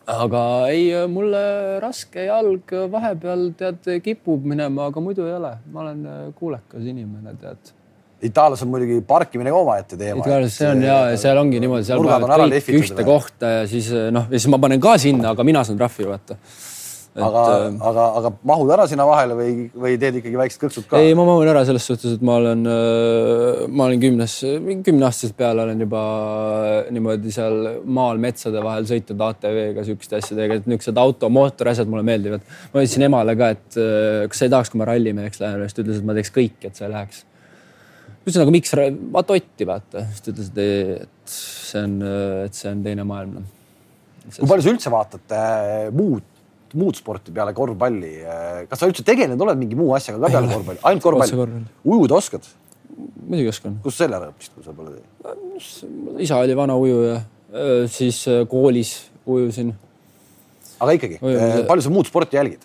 aga ei, mulle raske jalg vahepeal tead kipub minema, aga muidu ei ole, ma olen äh, kuulekas inimene, tead. Itaalias on muidugi parkimine ka omaette teema. Itaalias see on ja, seal ongi niimoodi, seal panevad kõik ühte kohta ja siis äh, noh, ja siis ma panen ka sinna, aga mina saan trahvi, vaata. Aga äh,, aga, aga mahud ära sinna vahele või, või teed ikkagi väiksed kõksud ka? ei, ma mahun ära selles suhtes, et ma olen, ma olen kümnes, kümneaastaselt peale olen juba niimoodi seal maal metsade vahel sõitnud ATV-ga siukeste asjadega, et niisugused auto, mootorasjad mulle meeldivad. ma ütlesin emale ka, et kas sa ei tahaks, kui ma rallimeheks lähen, siis ta ütles, et ma teeks kõik, et sa ei läheks. ütlesin, aga miks, vaata Otti, vaata. siis ta ütles, et see on, et see on teine maailm. kui palju sa üldse vaatad muud muud sporti peale korvpalli. kas sa üldse tegelenud oled mingi muu asjaga ka peale korvpalli, ainult korvpalli? ujuda oskad? muidugi oskan. kust selle ära õppisid, kui sa pole teinud? isa oli vana ujuja, siis koolis ujusin. aga ikkagi, palju sa muud sporti jälgid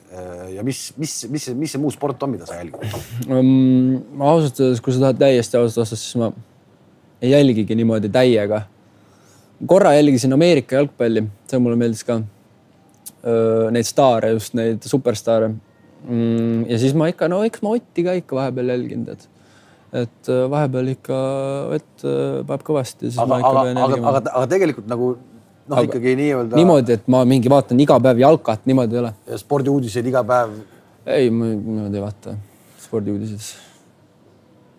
ja mis, mis, mis, mis see muu sport on, mida sa jälgid um,? ma ausalt öeldes, kui sa tahad täiesti ausalt vastata, siis ma ei jälgigi niimoodi täiega. korra jälgisin Ameerika jalgpalli, see mulle meeldis ka neid staare, just neid superstaare mm,. ja siis ma ikka, no eks ma Otti ka ikka vahepeal jälginud, et, et vahepeal ikka vett paneb kõvasti. aga, aga, aga, aga, aga tegelikult nagu noh, ikkagi nii-öelda. niimoodi, et ma mingi vaatan iga päev jalkat, niimoodi ei ole. spordiuudiseid iga päev? ei, ma niimoodi ei vaata spordiuudiseid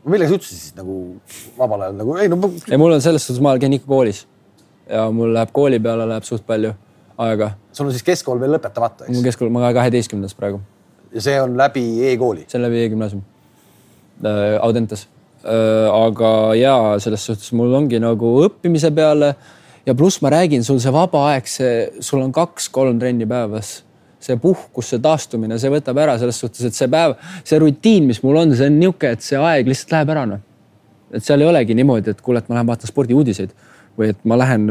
millega sa üldse siis nagu vabal ajal nagu ei no. ei, mul on selles suhtes, ma käin ikka koolis ja mul läheb kooli peale läheb suht palju aega. sul on siis keskkool veel lõpetamata, eks? mul keskkool, ma kaheteistkümnes praegu. ja see on läbi e-kooli? see on läbi e-gümnaasium äh,, Audentes äh,. aga ja selles suhtes mul ongi nagu õppimise peale ja pluss ma räägin, sul see vaba aeg, see, sul on kaks-kolm trenni päevas see puhkus, see taastumine, see võtab ära selles suhtes, et see päev, see rutiin, mis mul on, see on niisugune, et see aeg lihtsalt läheb ära noh. et seal ei olegi niimoodi, et kuule, et ma lähen vaatan spordiuudiseid või et ma lähen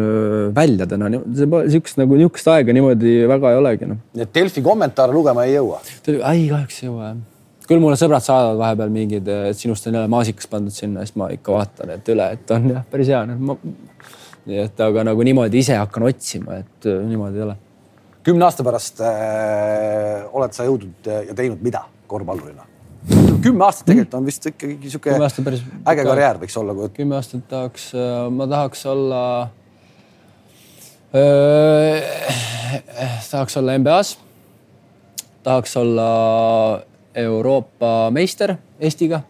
välja täna, sihukest nagu nihukest aega niimoodi väga ei olegi noh. nii et Delfi kommentaare lugema ei jõua? ei, kahjuks ei jõua jah. küll mulle sõbrad saadavad vahepeal mingid, et sinust on jälle maasikas pandud sinna, siis ma ikka vaatan, et üle, et on jah, päris hea no,. nii et aga nagu niimoodi ise hakkan otsima, et niimoodi ei ole. kümne aasta pärast äh, oled sa jõudnud ja teinud mida korvpallurina? Kümme aastat tegelikult on vist ikkagi sihuke äge karjäär võiks olla. kümme aastat tahaks, äh, ma tahaks olla äh,, tahaks olla NBA-s. tahaks olla Euroopa meister Eestiga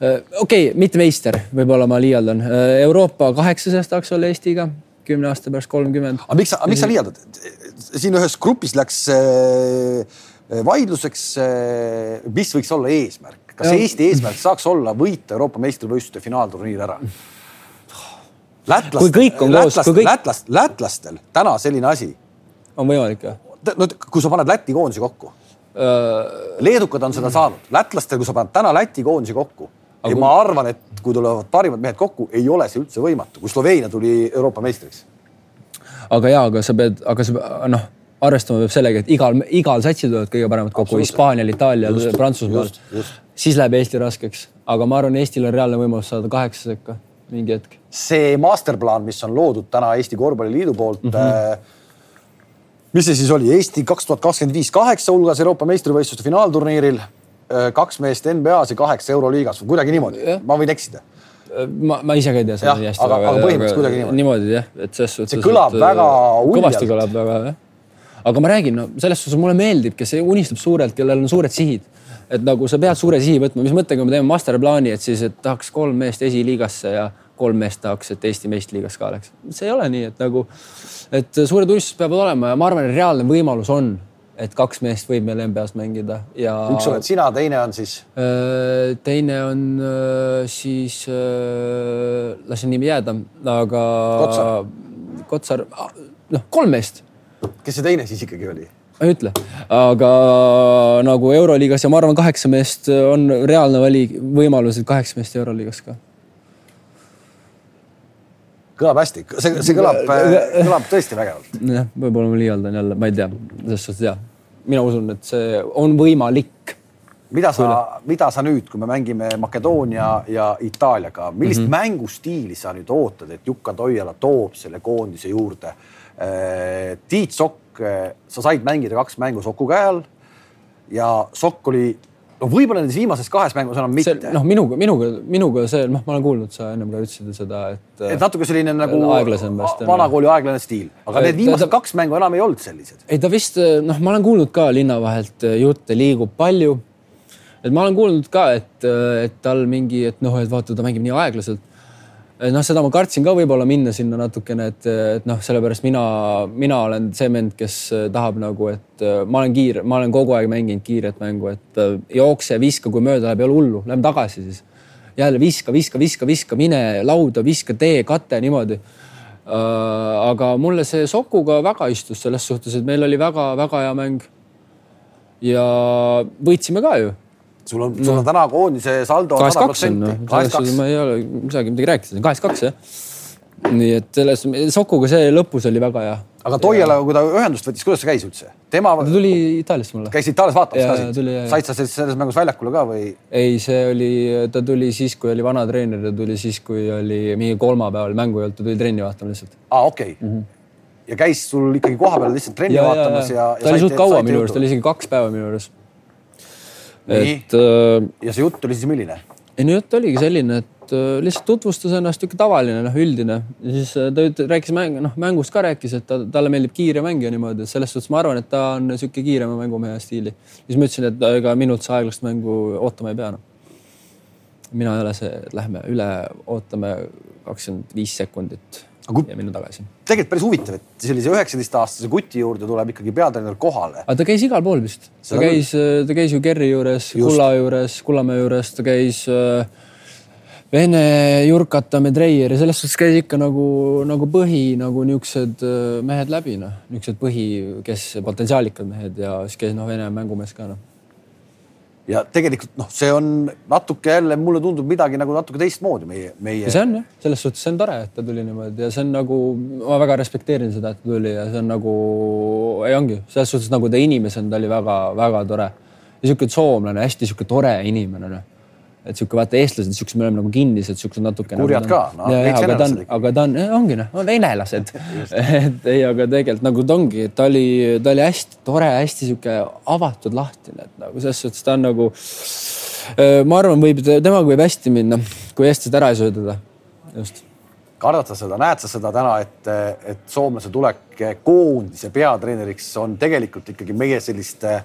äh,. okei okay,, mitte meister, võib-olla ma liialdan. Äh, Euroopa kaheksasajast tahaks olla Eestiga kümne aasta pärast kolmkümmend. aga miks sa, miks sa liialdad? siin ühes grupis läks Äh, vaidluseks, äh, mis võiks olla eesmärk, kas ja. Eesti eesmärk saaks olla võita Euroopa meistrivõistluste finaalturniir ära? lätlastel, lätlastel, lätlast, lätlastel täna selline asi. on võimalik või? no kui sa paned Läti koondise kokku uh.... leedukad on seda saanud, lätlastel, kui sa paned täna Läti koondise kokku ja kui... ma arvan, et kui tulevad parimad mehed kokku, ei ole see üldse võimatu, kui Sloveenia tuli Euroopa meistriks. aga ja, aga sa pead, aga sa noh arvestama peab sellega, et igal, igal satsil tulevad kõige paremad kokku, Hispaanial, Itaalial, Prantsusmaal. siis läheb Eesti raskeks, aga ma arvan, Eestil on reaalne võimalus saada kaheksa sekka mingi hetk. see masterplaan, mis on loodud täna Eesti Korvpalliliidu poolt mm. -hmm. mis see siis oli, Eesti kaks tuhat kakskümmend viis kaheksa hulgas Euroopa meistrivõistluste finaalturniiril, äh, kaks meest NBA-s ja kaheksa Euroliigas, kuidagi niimoodi, ma võin eksida äh, ma, ma ise ka ei tea seda nii hästi. aga, aga põhimõtteliselt kuidagi niimoodi. niimoodi jah, et selles suhtes. see kõlab väga uljalt. kõvasti kõlab väga jah aga ma räägin, no selles suhtes mulle meeldib, kes unistab suurelt, kellel on suured sihid. et nagu sa pead suure sihi võtma, mis mõttega me teeme masterplaani, et siis, et tahaks kolm meest esiliigasse ja kolm meest tahaks, et Eesti meistriliigas ka oleks. see ei ole nii, et nagu, et suured unistused peavad olema ja ma arvan, et reaalne võimalus on, et kaks meest võib meil NBA-s mängida ja. üks oled sina, teine on siis? Äh, teine on äh, siis, äh, lasen nimi jääda, aga. Kotsar. Kotsar, noh, kolm meest kes see teine siis ikkagi oli? ma ei ütle, aga nagu Euroliigas ja ma arvan, kaheksa meest on reaalne vali, võimalus, et kaheksa meest Euroliigas ka. kõlab hästi, see, see kõlab, kõlab tõesti vägevalt. jah, võib-olla ma liialdan jälle, ma ei tea, selles suhtes jah. mina usun, et see on võimalik. mida sa, mida sa nüüd, kui me mängime Makedoonia ja Itaaliaga, millist mm -hmm. mängustiili sa nüüd ootad, et Jukka Toiala toob selle koondise juurde Äh, Tiit Sokk, äh, sa said mängida kaks mängu Soku käe all ja Sokk oli no võib-olla nendes viimases kahes mängus enam mitte. noh, minuga, minuga, minuga see, noh, ma olen kuulnud, sa ennem ka ütlesid seda, et. et natuke selline nagu vanakooli aeglane stiil, aga need viimased ta, kaks mängu enam ei olnud sellised. ei, ta vist, noh, ma olen kuulnud ka linna vahelt jutte, liigub palju. et ma olen kuulnud ka, et, et tal mingi, et noh, et vaata, ta mängib nii aeglaselt noh, seda ma kartsin ka võib-olla minna sinna natukene, et, et noh, sellepärast mina, mina olen see vend, kes äh, tahab nagu, et äh, ma olen kiire, ma olen kogu aeg mänginud kiiret mängu, et jookse, viska, kui mööda läheb, ei ole hullu, lähme tagasi siis. jälle viska, viska, viska, viska, mine lauda, viska, tee, kate niimoodi. aga mulle see Sokuga väga istus selles suhtes, et meil oli väga-väga hea mäng. ja võitsime ka ju sul on, sul on täna koondise saldo sada protsenti. ma ei ole midagi, midagi rääkida, kaheksakümmend kaks jah. nii et selles, Sokuga see lõpus oli väga hea. aga Toialaga, kui ta ühendust võttis, kuidas see käis üldse? tema. ta tuli Itaaliast mulle. käis Itaalias vaatamas ka sind? said sa selles mängus väljakule ka või? ei, see oli, ta tuli siis, kui oli vana treener, ta tuli siis, kui oli mingi kolmapäeval mängu ei olnud, ta tuli trenni vaatama lihtsalt. aa, okei okay. mm. -hmm ja käis sul ikkagi kohapeal lihtsalt trenni ja, vaatamas ja, ja, ja. ta oli suht kaua minu arust, ta oli isegi kaks päeva minu arust et. Äh, ja see jutt oli siis milline? ei no jutt oligi selline, et äh, lihtsalt tutvustas ennast niisugune tavaline, noh, üldine. ja siis äh, ta üt-, rääkis mäng, noh, mängust ka rääkis, et ta, talle meeldib kiire mäng ja niimoodi, et selles suhtes ma arvan, et ta on niisugune kiirema mängumehe stiili. siis ma ütlesin, et ega minult see aeglast mängu ootama ei pea, noh. mina ei ole see, et lähme üle, ootame kakskümmend viis sekundit kui... ja minna tagasi. tegelikult päris huvitav, et sellise üheksateistaastase kuti juurde tuleb ikkagi peatreener kohale. aga ta käis igal pool vist. ta käis, ta käis ju Kerri juures, Kulla juures, Kullamäe juures, ta käis äh, Vene Jurkata, Medreier ja selles suhtes käis ikka nagu, nagu põhi nagu niisugused äh, mehed läbi, noh, niisugused põhi, kes potentsiaalikad mehed ja siis käis noh, Vene mängumees ka noh ja tegelikult noh, see on natuke jälle mulle tundub midagi nagu natuke teistmoodi meie, meie. see on jah, selles suhtes see on tore, et ta tuli niimoodi ja see on nagu, ma väga respekteerin seda, et ta tuli ja see on nagu, ei ongi selles suhtes nagu ta inimesena, ta oli väga-väga tore. ja sihuke soomlane, hästi sihuke tore inimene noh et sihuke vaata, eestlased, siuksed, me oleme nagu kinnised, siuksed natuke. kurjad nagu, ka no,. aga ta on, aga ta on, ongi noh, venelased et ei, aga tegelikult nagu ta ongi, ta oli, ta oli hästi tore, hästi sihuke avatud, lahtine, et nagu selles suhtes ta on nagu. ma arvan, võib, temaga võib hästi minna, kui eestlased ära ei söö teda, just kardad sa seda, näed sa seda täna, et, et soomlase tulek koondise peatreeneriks on tegelikult ikkagi meie sellist äh,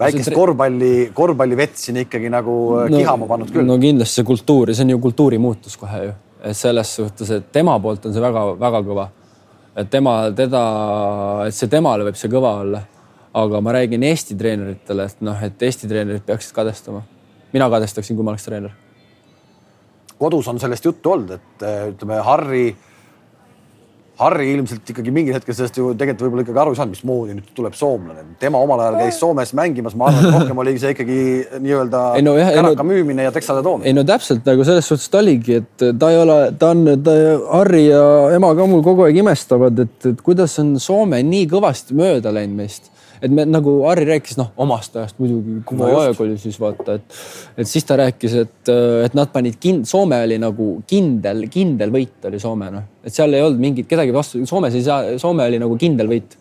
väikest korvpalli, korvpallivett siin ikkagi nagu äh, no, kihama pannud küll. no kindlasti see kultuur ja see on ju kultuuri muutus kohe ju, et selles suhtes, et tema poolt on see väga-väga kõva. et tema, teda, et see temale võib see kõva olla. aga ma räägin Eesti treeneritele, et noh, et Eesti treenerid peaksid kadestama. mina kadestaksin, kui ma oleks treener. kodus on sellest juttu olnud, et äh, ütleme, Harri Harri ilmselt ikkagi mingil hetkel sellest ju tegelikult võib-olla ikkagi aru ei saanud, mismoodi nüüd tuleb soomlane. tema omal ajal käis Soomes mängimas, ma arvan, et rohkem oli see ikkagi nii-öelda no, käraka no, müümine ja teksade toomine. ei no täpselt nagu selles suhtes ta oligi, et ta ei ole, ta on, ta Harri ja ema ka mul kogu aeg imestavad, et, et kuidas on Soome nii kõvasti mööda läinud meist et me nagu Harri rääkis noh omast ajast muidugi, kui no aeg oli siis vaata, et, et siis ta rääkis, et, et nad panid kind-, Soome oli nagu kindel, kindel võit oli Soome noh, et seal ei olnud mingit kedagi vastu, Soomes ei saa, Soome oli nagu kindel võit.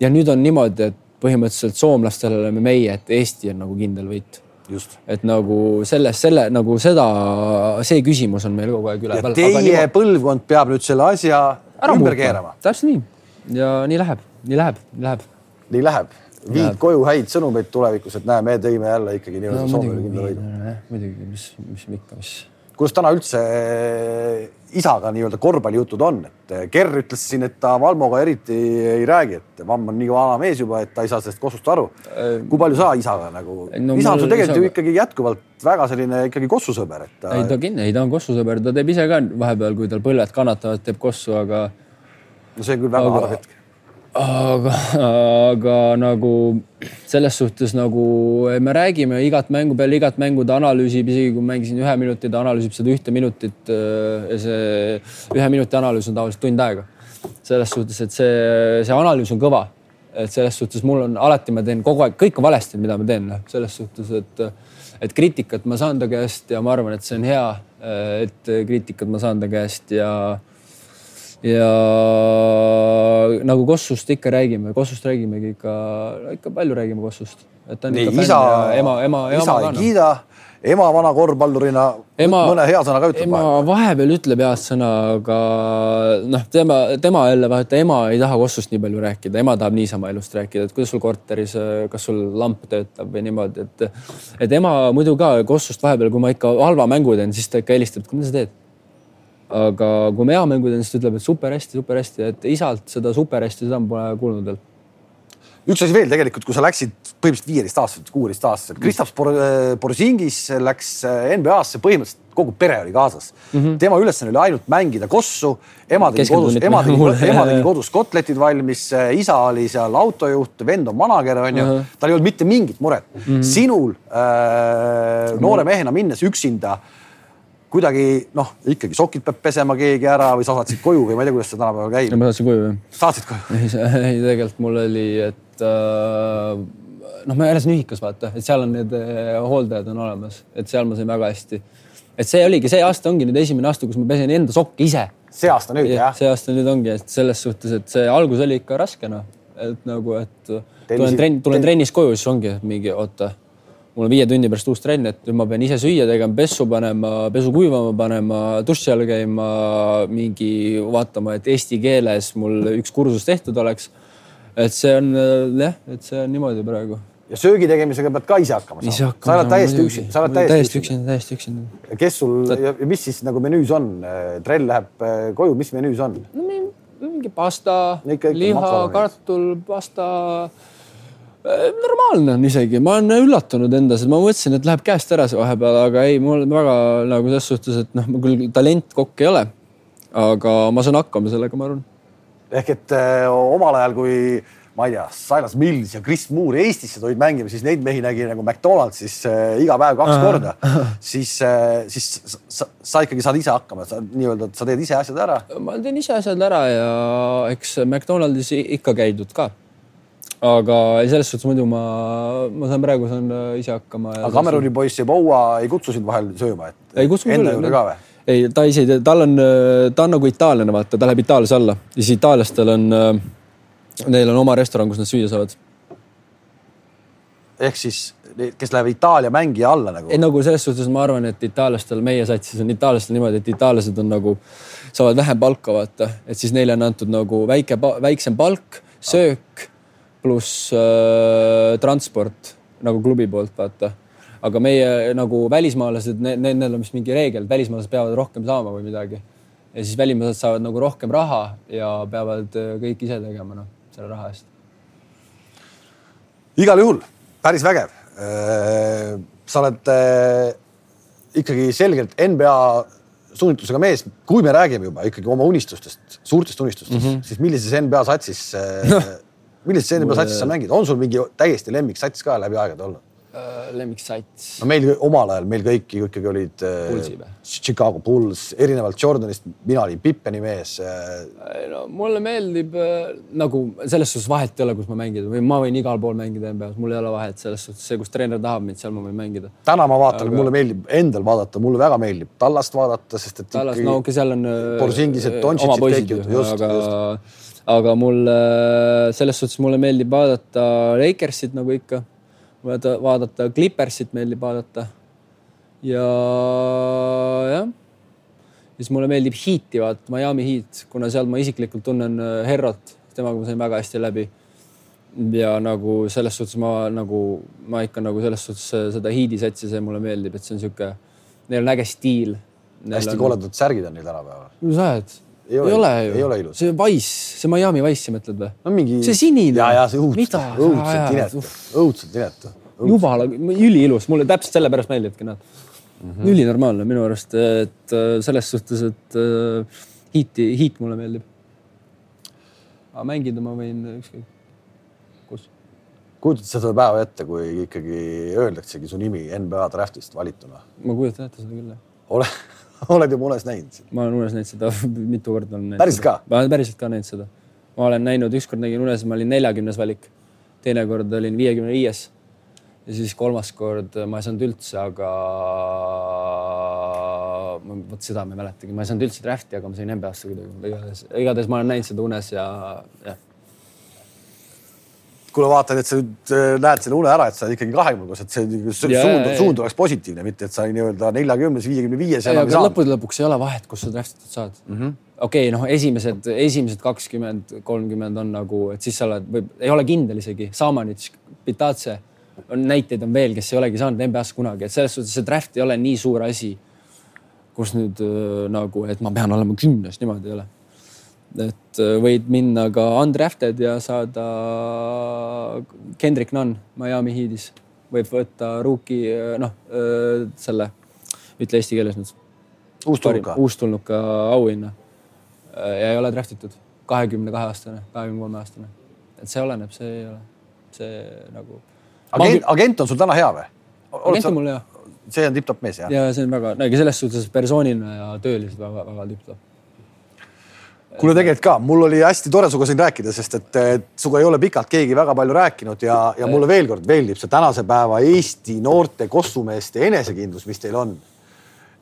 ja nüüd on niimoodi, et põhimõtteliselt soomlastel oleme meie, et Eesti on nagu kindel võit just. et nagu selles, selle nagu seda, see küsimus on meil kogu aeg üleval. Teie niimoodi... põlvkond peab nüüd selle asja Ära ümber keerama. täpselt nii ja nii läheb, nii läheb, nii läheb nii läheb. viid läheb. koju häid sõnumeid tulevikus, et näe, me tõime jälle ikkagi nii-öelda no, Soomele kindla võidu. muidugi, mis, mis ikka, mis. kuidas täna üldse eh, isaga nii-öelda korvpallijutud on, et eh, Ger ütles siin, et ta Valmoga eriti ei räägi, et Vamm on nii vana mees juba, et ta ei saa sellest kosust aru. kui palju sa isaga nagu no,, isa on sul tegelikult isaga... ju ikkagi jätkuvalt väga selline ikkagi kossusõber, et ta.... ei ta kindlasti, ei ta on kossusõber, ta teeb ise ka vahepeal, kui tal põlved kannatavad, teeb kossu, aga. no see on küll väga halb hetk aga, aga nagu selles suhtes nagu me räägime igat mängu peale igat mängu ta analüüsib, isegi kui mängisin ühe minuti, ta analüüsib seda ühte minutit. Äh, ja see ühe minuti analüüs on tavaliselt tund aega. selles suhtes, et see, see analüüs on kõva. et selles suhtes mul on alati, ma teen kogu aeg, kõik on valesti, mida ma teen, noh, selles suhtes, et, et kriitikat ma saan ta käest ja ma arvan, et see on hea, et kriitikat ma saan ta käest ja ja nagu Kossust ikka räägime, Kossust räägimegi ikka, ikka palju räägime Kossust. et ta on nii ikka isa, ema, ema, ema isa ei kiida, ema vana korvpallurina ema, mõne hea sõna ka ütleb ema vahepeal ütleb head sõna, aga noh, tema, tema jälle vaata, ema ei taha Kossust nii palju rääkida, ema tahab niisama elust rääkida, et kuidas sul korteris, kas sul lamp töötab või niimoodi, et et ema muidu ka Kossust vahepeal, kui ma ikka halva mängu teen, siis ta ikka helistab, et kuidas sa teed aga kui mängu teen, siis ta ütleb, et super hästi, super hästi, et isalt seda super hästi, seda ma pole kuulnud veel üks asi veel tegelikult, kui sa läksid põhimõtteliselt viieteist-aastaselt, kuueteist-aastaselt, Kristaps Porzingis läks äh, NBA-sse, põhimõtteliselt kogu pere oli kaasas mm. -hmm. tema ülesanne oli ainult mängida kossu, ema tegi kodus, ema tegi, ema tegi kodus kotletid valmis, äh, isa oli seal autojuht, vend on manager, onju uh. -huh. tal ei olnud mitte mingit muret mm. -hmm. sinul äh, noore mehena minnes üksinda kuidagi noh, ikkagi sokid peab pesema keegi ära või sa saatsid koju või ma ei tea, kuidas see tänapäeval käib. ma saatsin koju jah. saatsid koju? ei, tegelikult mul oli, et äh, noh, ma elasin ühikas, vaata, et seal on need äh, hooldajad on olemas, et seal ma sain väga hästi. et see oligi, see aasta ongi nüüd esimene aasta, kus ma pesen enda sokke ise. see aasta nüüd ja, jah? see aasta nüüd ongi, et selles suhtes, et see algus oli ikka raske noh, et nagu, et tulen trenn, tulen trennis koju, siis ongi mingi oota mul on viie tunni pärast uus trenn, et nüüd ma pean ise süüa tegema, pessu panema, pesu kuivama panema, duši all käima, mingi vaatama, et eesti keeles mul üks kursus tehtud oleks et see on jah, et see on niimoodi praegu. ja söögi tegemisega pead ka ise hakkama saama. sa oled täiesti üksi, sa oled täiesti üksinda, täiesti üksinda. kes sul ja mis siis nagu menüüs on? trell läheb äh, koju, mis menüüs on? no mingi pasta, liha, kartul, pasta normaalne on isegi, ma olen üllatunud endas, et ma mõtlesin, et läheb käest ära see vahepeal, aga ei, mul on väga nagu selles suhtes, et noh, ma küll talentkokk ei ole. aga ma saan hakkama sellega, ma arvan ehk et äh, omal ajal, kui ma ei tea, Silas Mills ja Chris Moore Eestisse tulid mängima, siis neid mehi nägi nagu McDonaldsis äh, iga päev kaks korda. siis äh,, siis sa, sa, sa ikkagi saad ise hakkama, sa nii-öelda, sa teed ise asjad ära. ma teen ise asjad ära ja eks McDonaldis ikka käidud ka aga selles suhtes muidu ma, ma saan praegu saan äh, ise hakkama. aga Kameruni poiss Eboa ei kutsu sind vahel sööma, et? ei kutsu küll. Enda juurde ka või? ei, ta ise tal on, ta on nagu itaallane, vaata, ta läheb Itaalias alla ja siis itaallastel on, neil on oma restoran, kus nad süüa saavad. ehk siis, kes läheb Itaalia mängija alla nagu? ei, nagu selles suhtes ma arvan, et itaallastel, meie satsis on itaallastel niimoodi, et itaallased on nagu, saavad vähem palka, vaata, et siis neile on antud nagu väike, väiksem palk, söök pluss äh, transport nagu klubi poolt, vaata aga meie nagu välismaalased ne,, nendel on vist mingi reegel, et välismaalased peavad rohkem saama või midagi. ja siis välismaalased saavad nagu rohkem raha ja peavad äh, kõik ise tegema, noh, selle raha eest. igal juhul päris vägev. Äh, sa oled äh, ikkagi selgelt NBA suunitlusega mees, kui me räägime juba ikkagi oma unistustest, suurtest unistustest mm, -hmm. siis millises NBA satsis millises NBA satsis sa mängid, on sul mingi täiesti lemmiksats ka läbi aegade olnud? Äh, lemmiksats? no meil omal ajal, meil kõik ju ikkagi olid äh, Chicago Bulls, erinevalt Jordanist, mina olin Pippeni mees äh.. no mulle meeldib äh, nagu selles suhtes vahet ei ole, kus ma mängida või ma võin igal pool mängida NBA-s, mul ei ole vahet selles suhtes, see, kus treener tahab mind, seal ma võin mängida. täna ma vaatan aga..., mulle meeldib endal vaadata, mulle väga meeldib Tallast vaadata, sest et. Tallast, no okei okay,, seal on. Borzingised, Dontšitsid, kõik ju, just, just aga mulle selles suhtes mulle meeldib vaadata Lakersit nagu ikka vaadata, Clippersit meeldib vaadata. ja jah, siis mulle meeldib Heat'i vaadata, Miami Heat, kuna seal ma isiklikult tunnen äh, Herrot, temaga ma sain väga hästi läbi. ja nagu selles suhtes ma nagu, ma ikka nagu selles suhtes äh, seda Heat'i satsi, see mulle meeldib, et see on sihuke, neil on äge stiil. hästi on... koledad särgid on neil tänapäeval. mis sa ajad? Ei ole, ei ole ju. see Wise, see Miami Wise, sa mõtled või? no mingi. see sinine. ja, ja see õudselt, õudselt inetu, õudselt inetu. jumala, üliilus, mulle täpselt sellepärast meeldibki nad mm -hmm.. ülinormaalne minu arust, et äh, selles suhtes, et uh, hiiti, hiit mulle meeldib. aga mängida ma võin ükskõik kus. kujutad sa seda päeva ette, kui ikkagi öeldaksegi su nimi NBA draftist valituna? ma kujutan ette seda küll, jah. ole oled juba unes näinud? ma olen unes näinud seda mitu korda olen näinud. päriselt ka? ma olen päriselt ka näinud seda. ma olen näinud, ükskord nägin unes, ma olin neljakümnes valik, teine kord olin viiekümne viies ja siis kolmas kord ma ei saanud üldse, aga vot seda ma ei mäletagi, ma ei saanud üldse draft'i, aga ma sain NBA-sse kuidagi, igatahes, igatahes ma olen näinud seda unes ja, jah kuule, vaatan, et sa nüüd äh, näed selle une ära, et sa oled ikkagi kahekümnes, et see suund, suund oleks positiivne, mitte et sa nii-öelda neljakümnes, viiekümne viies enam ei saanud. lõppude lõpuks ei ole vahet, kus sa draft itud saad. Mm -hmm.. okei okay,, noh, esimesed, esimesed kakskümmend, kolmkümmend on nagu, et siis sa oled, või ei ole kindel isegi, Samanitš, Pitace on näiteid on veel, kes ei olegi saanud NBA-sse kunagi, et selles suhtes see draft ei ole nii suur asi, kus nüüd äh, nagu, et ma pean olema kümnes, niimoodi ei ole et äh, võid minna ka undrafted ja saada Kendrick Nunn Miami Heatis. võib võtta rookie, äh, noh äh, selle, ütle eesti keeles nüüd. uustulnuka. uustulnuka auhinna. ja ei ole draft itud, kahekümne kahe aastane, kahekümne kolme aastane. et see oleneb, see ei ole, see nagu. agent, agent on sul täna hea või? agent on mul hea. see on tipp-topp mees jah? ja see on väga, no ega selles suhtes persoonina ja tööliselt väga-väga tipp-topp kuule, tegelikult ka, mul oli hästi tore sinuga siin rääkida, sest et sinuga ei ole pikalt keegi väga palju rääkinud ja, ja mulle veel kord meeldib see tänase päeva Eesti noorte kossumeeste enesekindlus, mis teil on.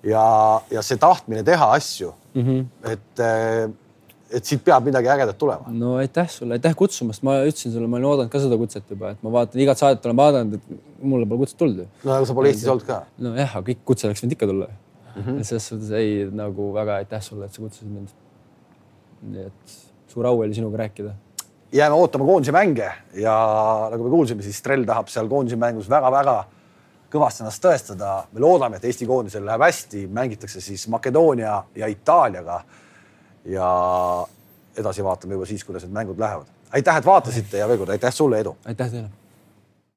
ja, ja see tahtmine teha asju mm. -hmm. et, et siit peab midagi ägedat tulema. no aitäh sulle, aitäh kutsumast, ma ütlesin sulle, ma olin oodanud ka seda kutset juba, et ma vaatan igat saadet olen vaadanud, et mulle pole kutset tulnud ju. no aga sa pole Eestis olnud ka. nojah, aga kõik kutse oleks võinud ikka tulla mm. -hmm. selles suhtes ei nagu väga aitäh sulle, et sa kutsusid mind nii et suur au oli sinuga rääkida. jääme ootama koondise mänge ja nagu me kuulsime, siis Strell tahab seal koondise mängus väga-väga kõvasti ennast tõestada. me loodame, et Eesti koondisel läheb hästi, mängitakse siis Makedoonia ja Itaaliaga. ja edasi vaatame juba siis, kuidas need mängud lähevad. aitäh, et vaatasite ja veel kord aitäh sulle, Edu. aitäh teile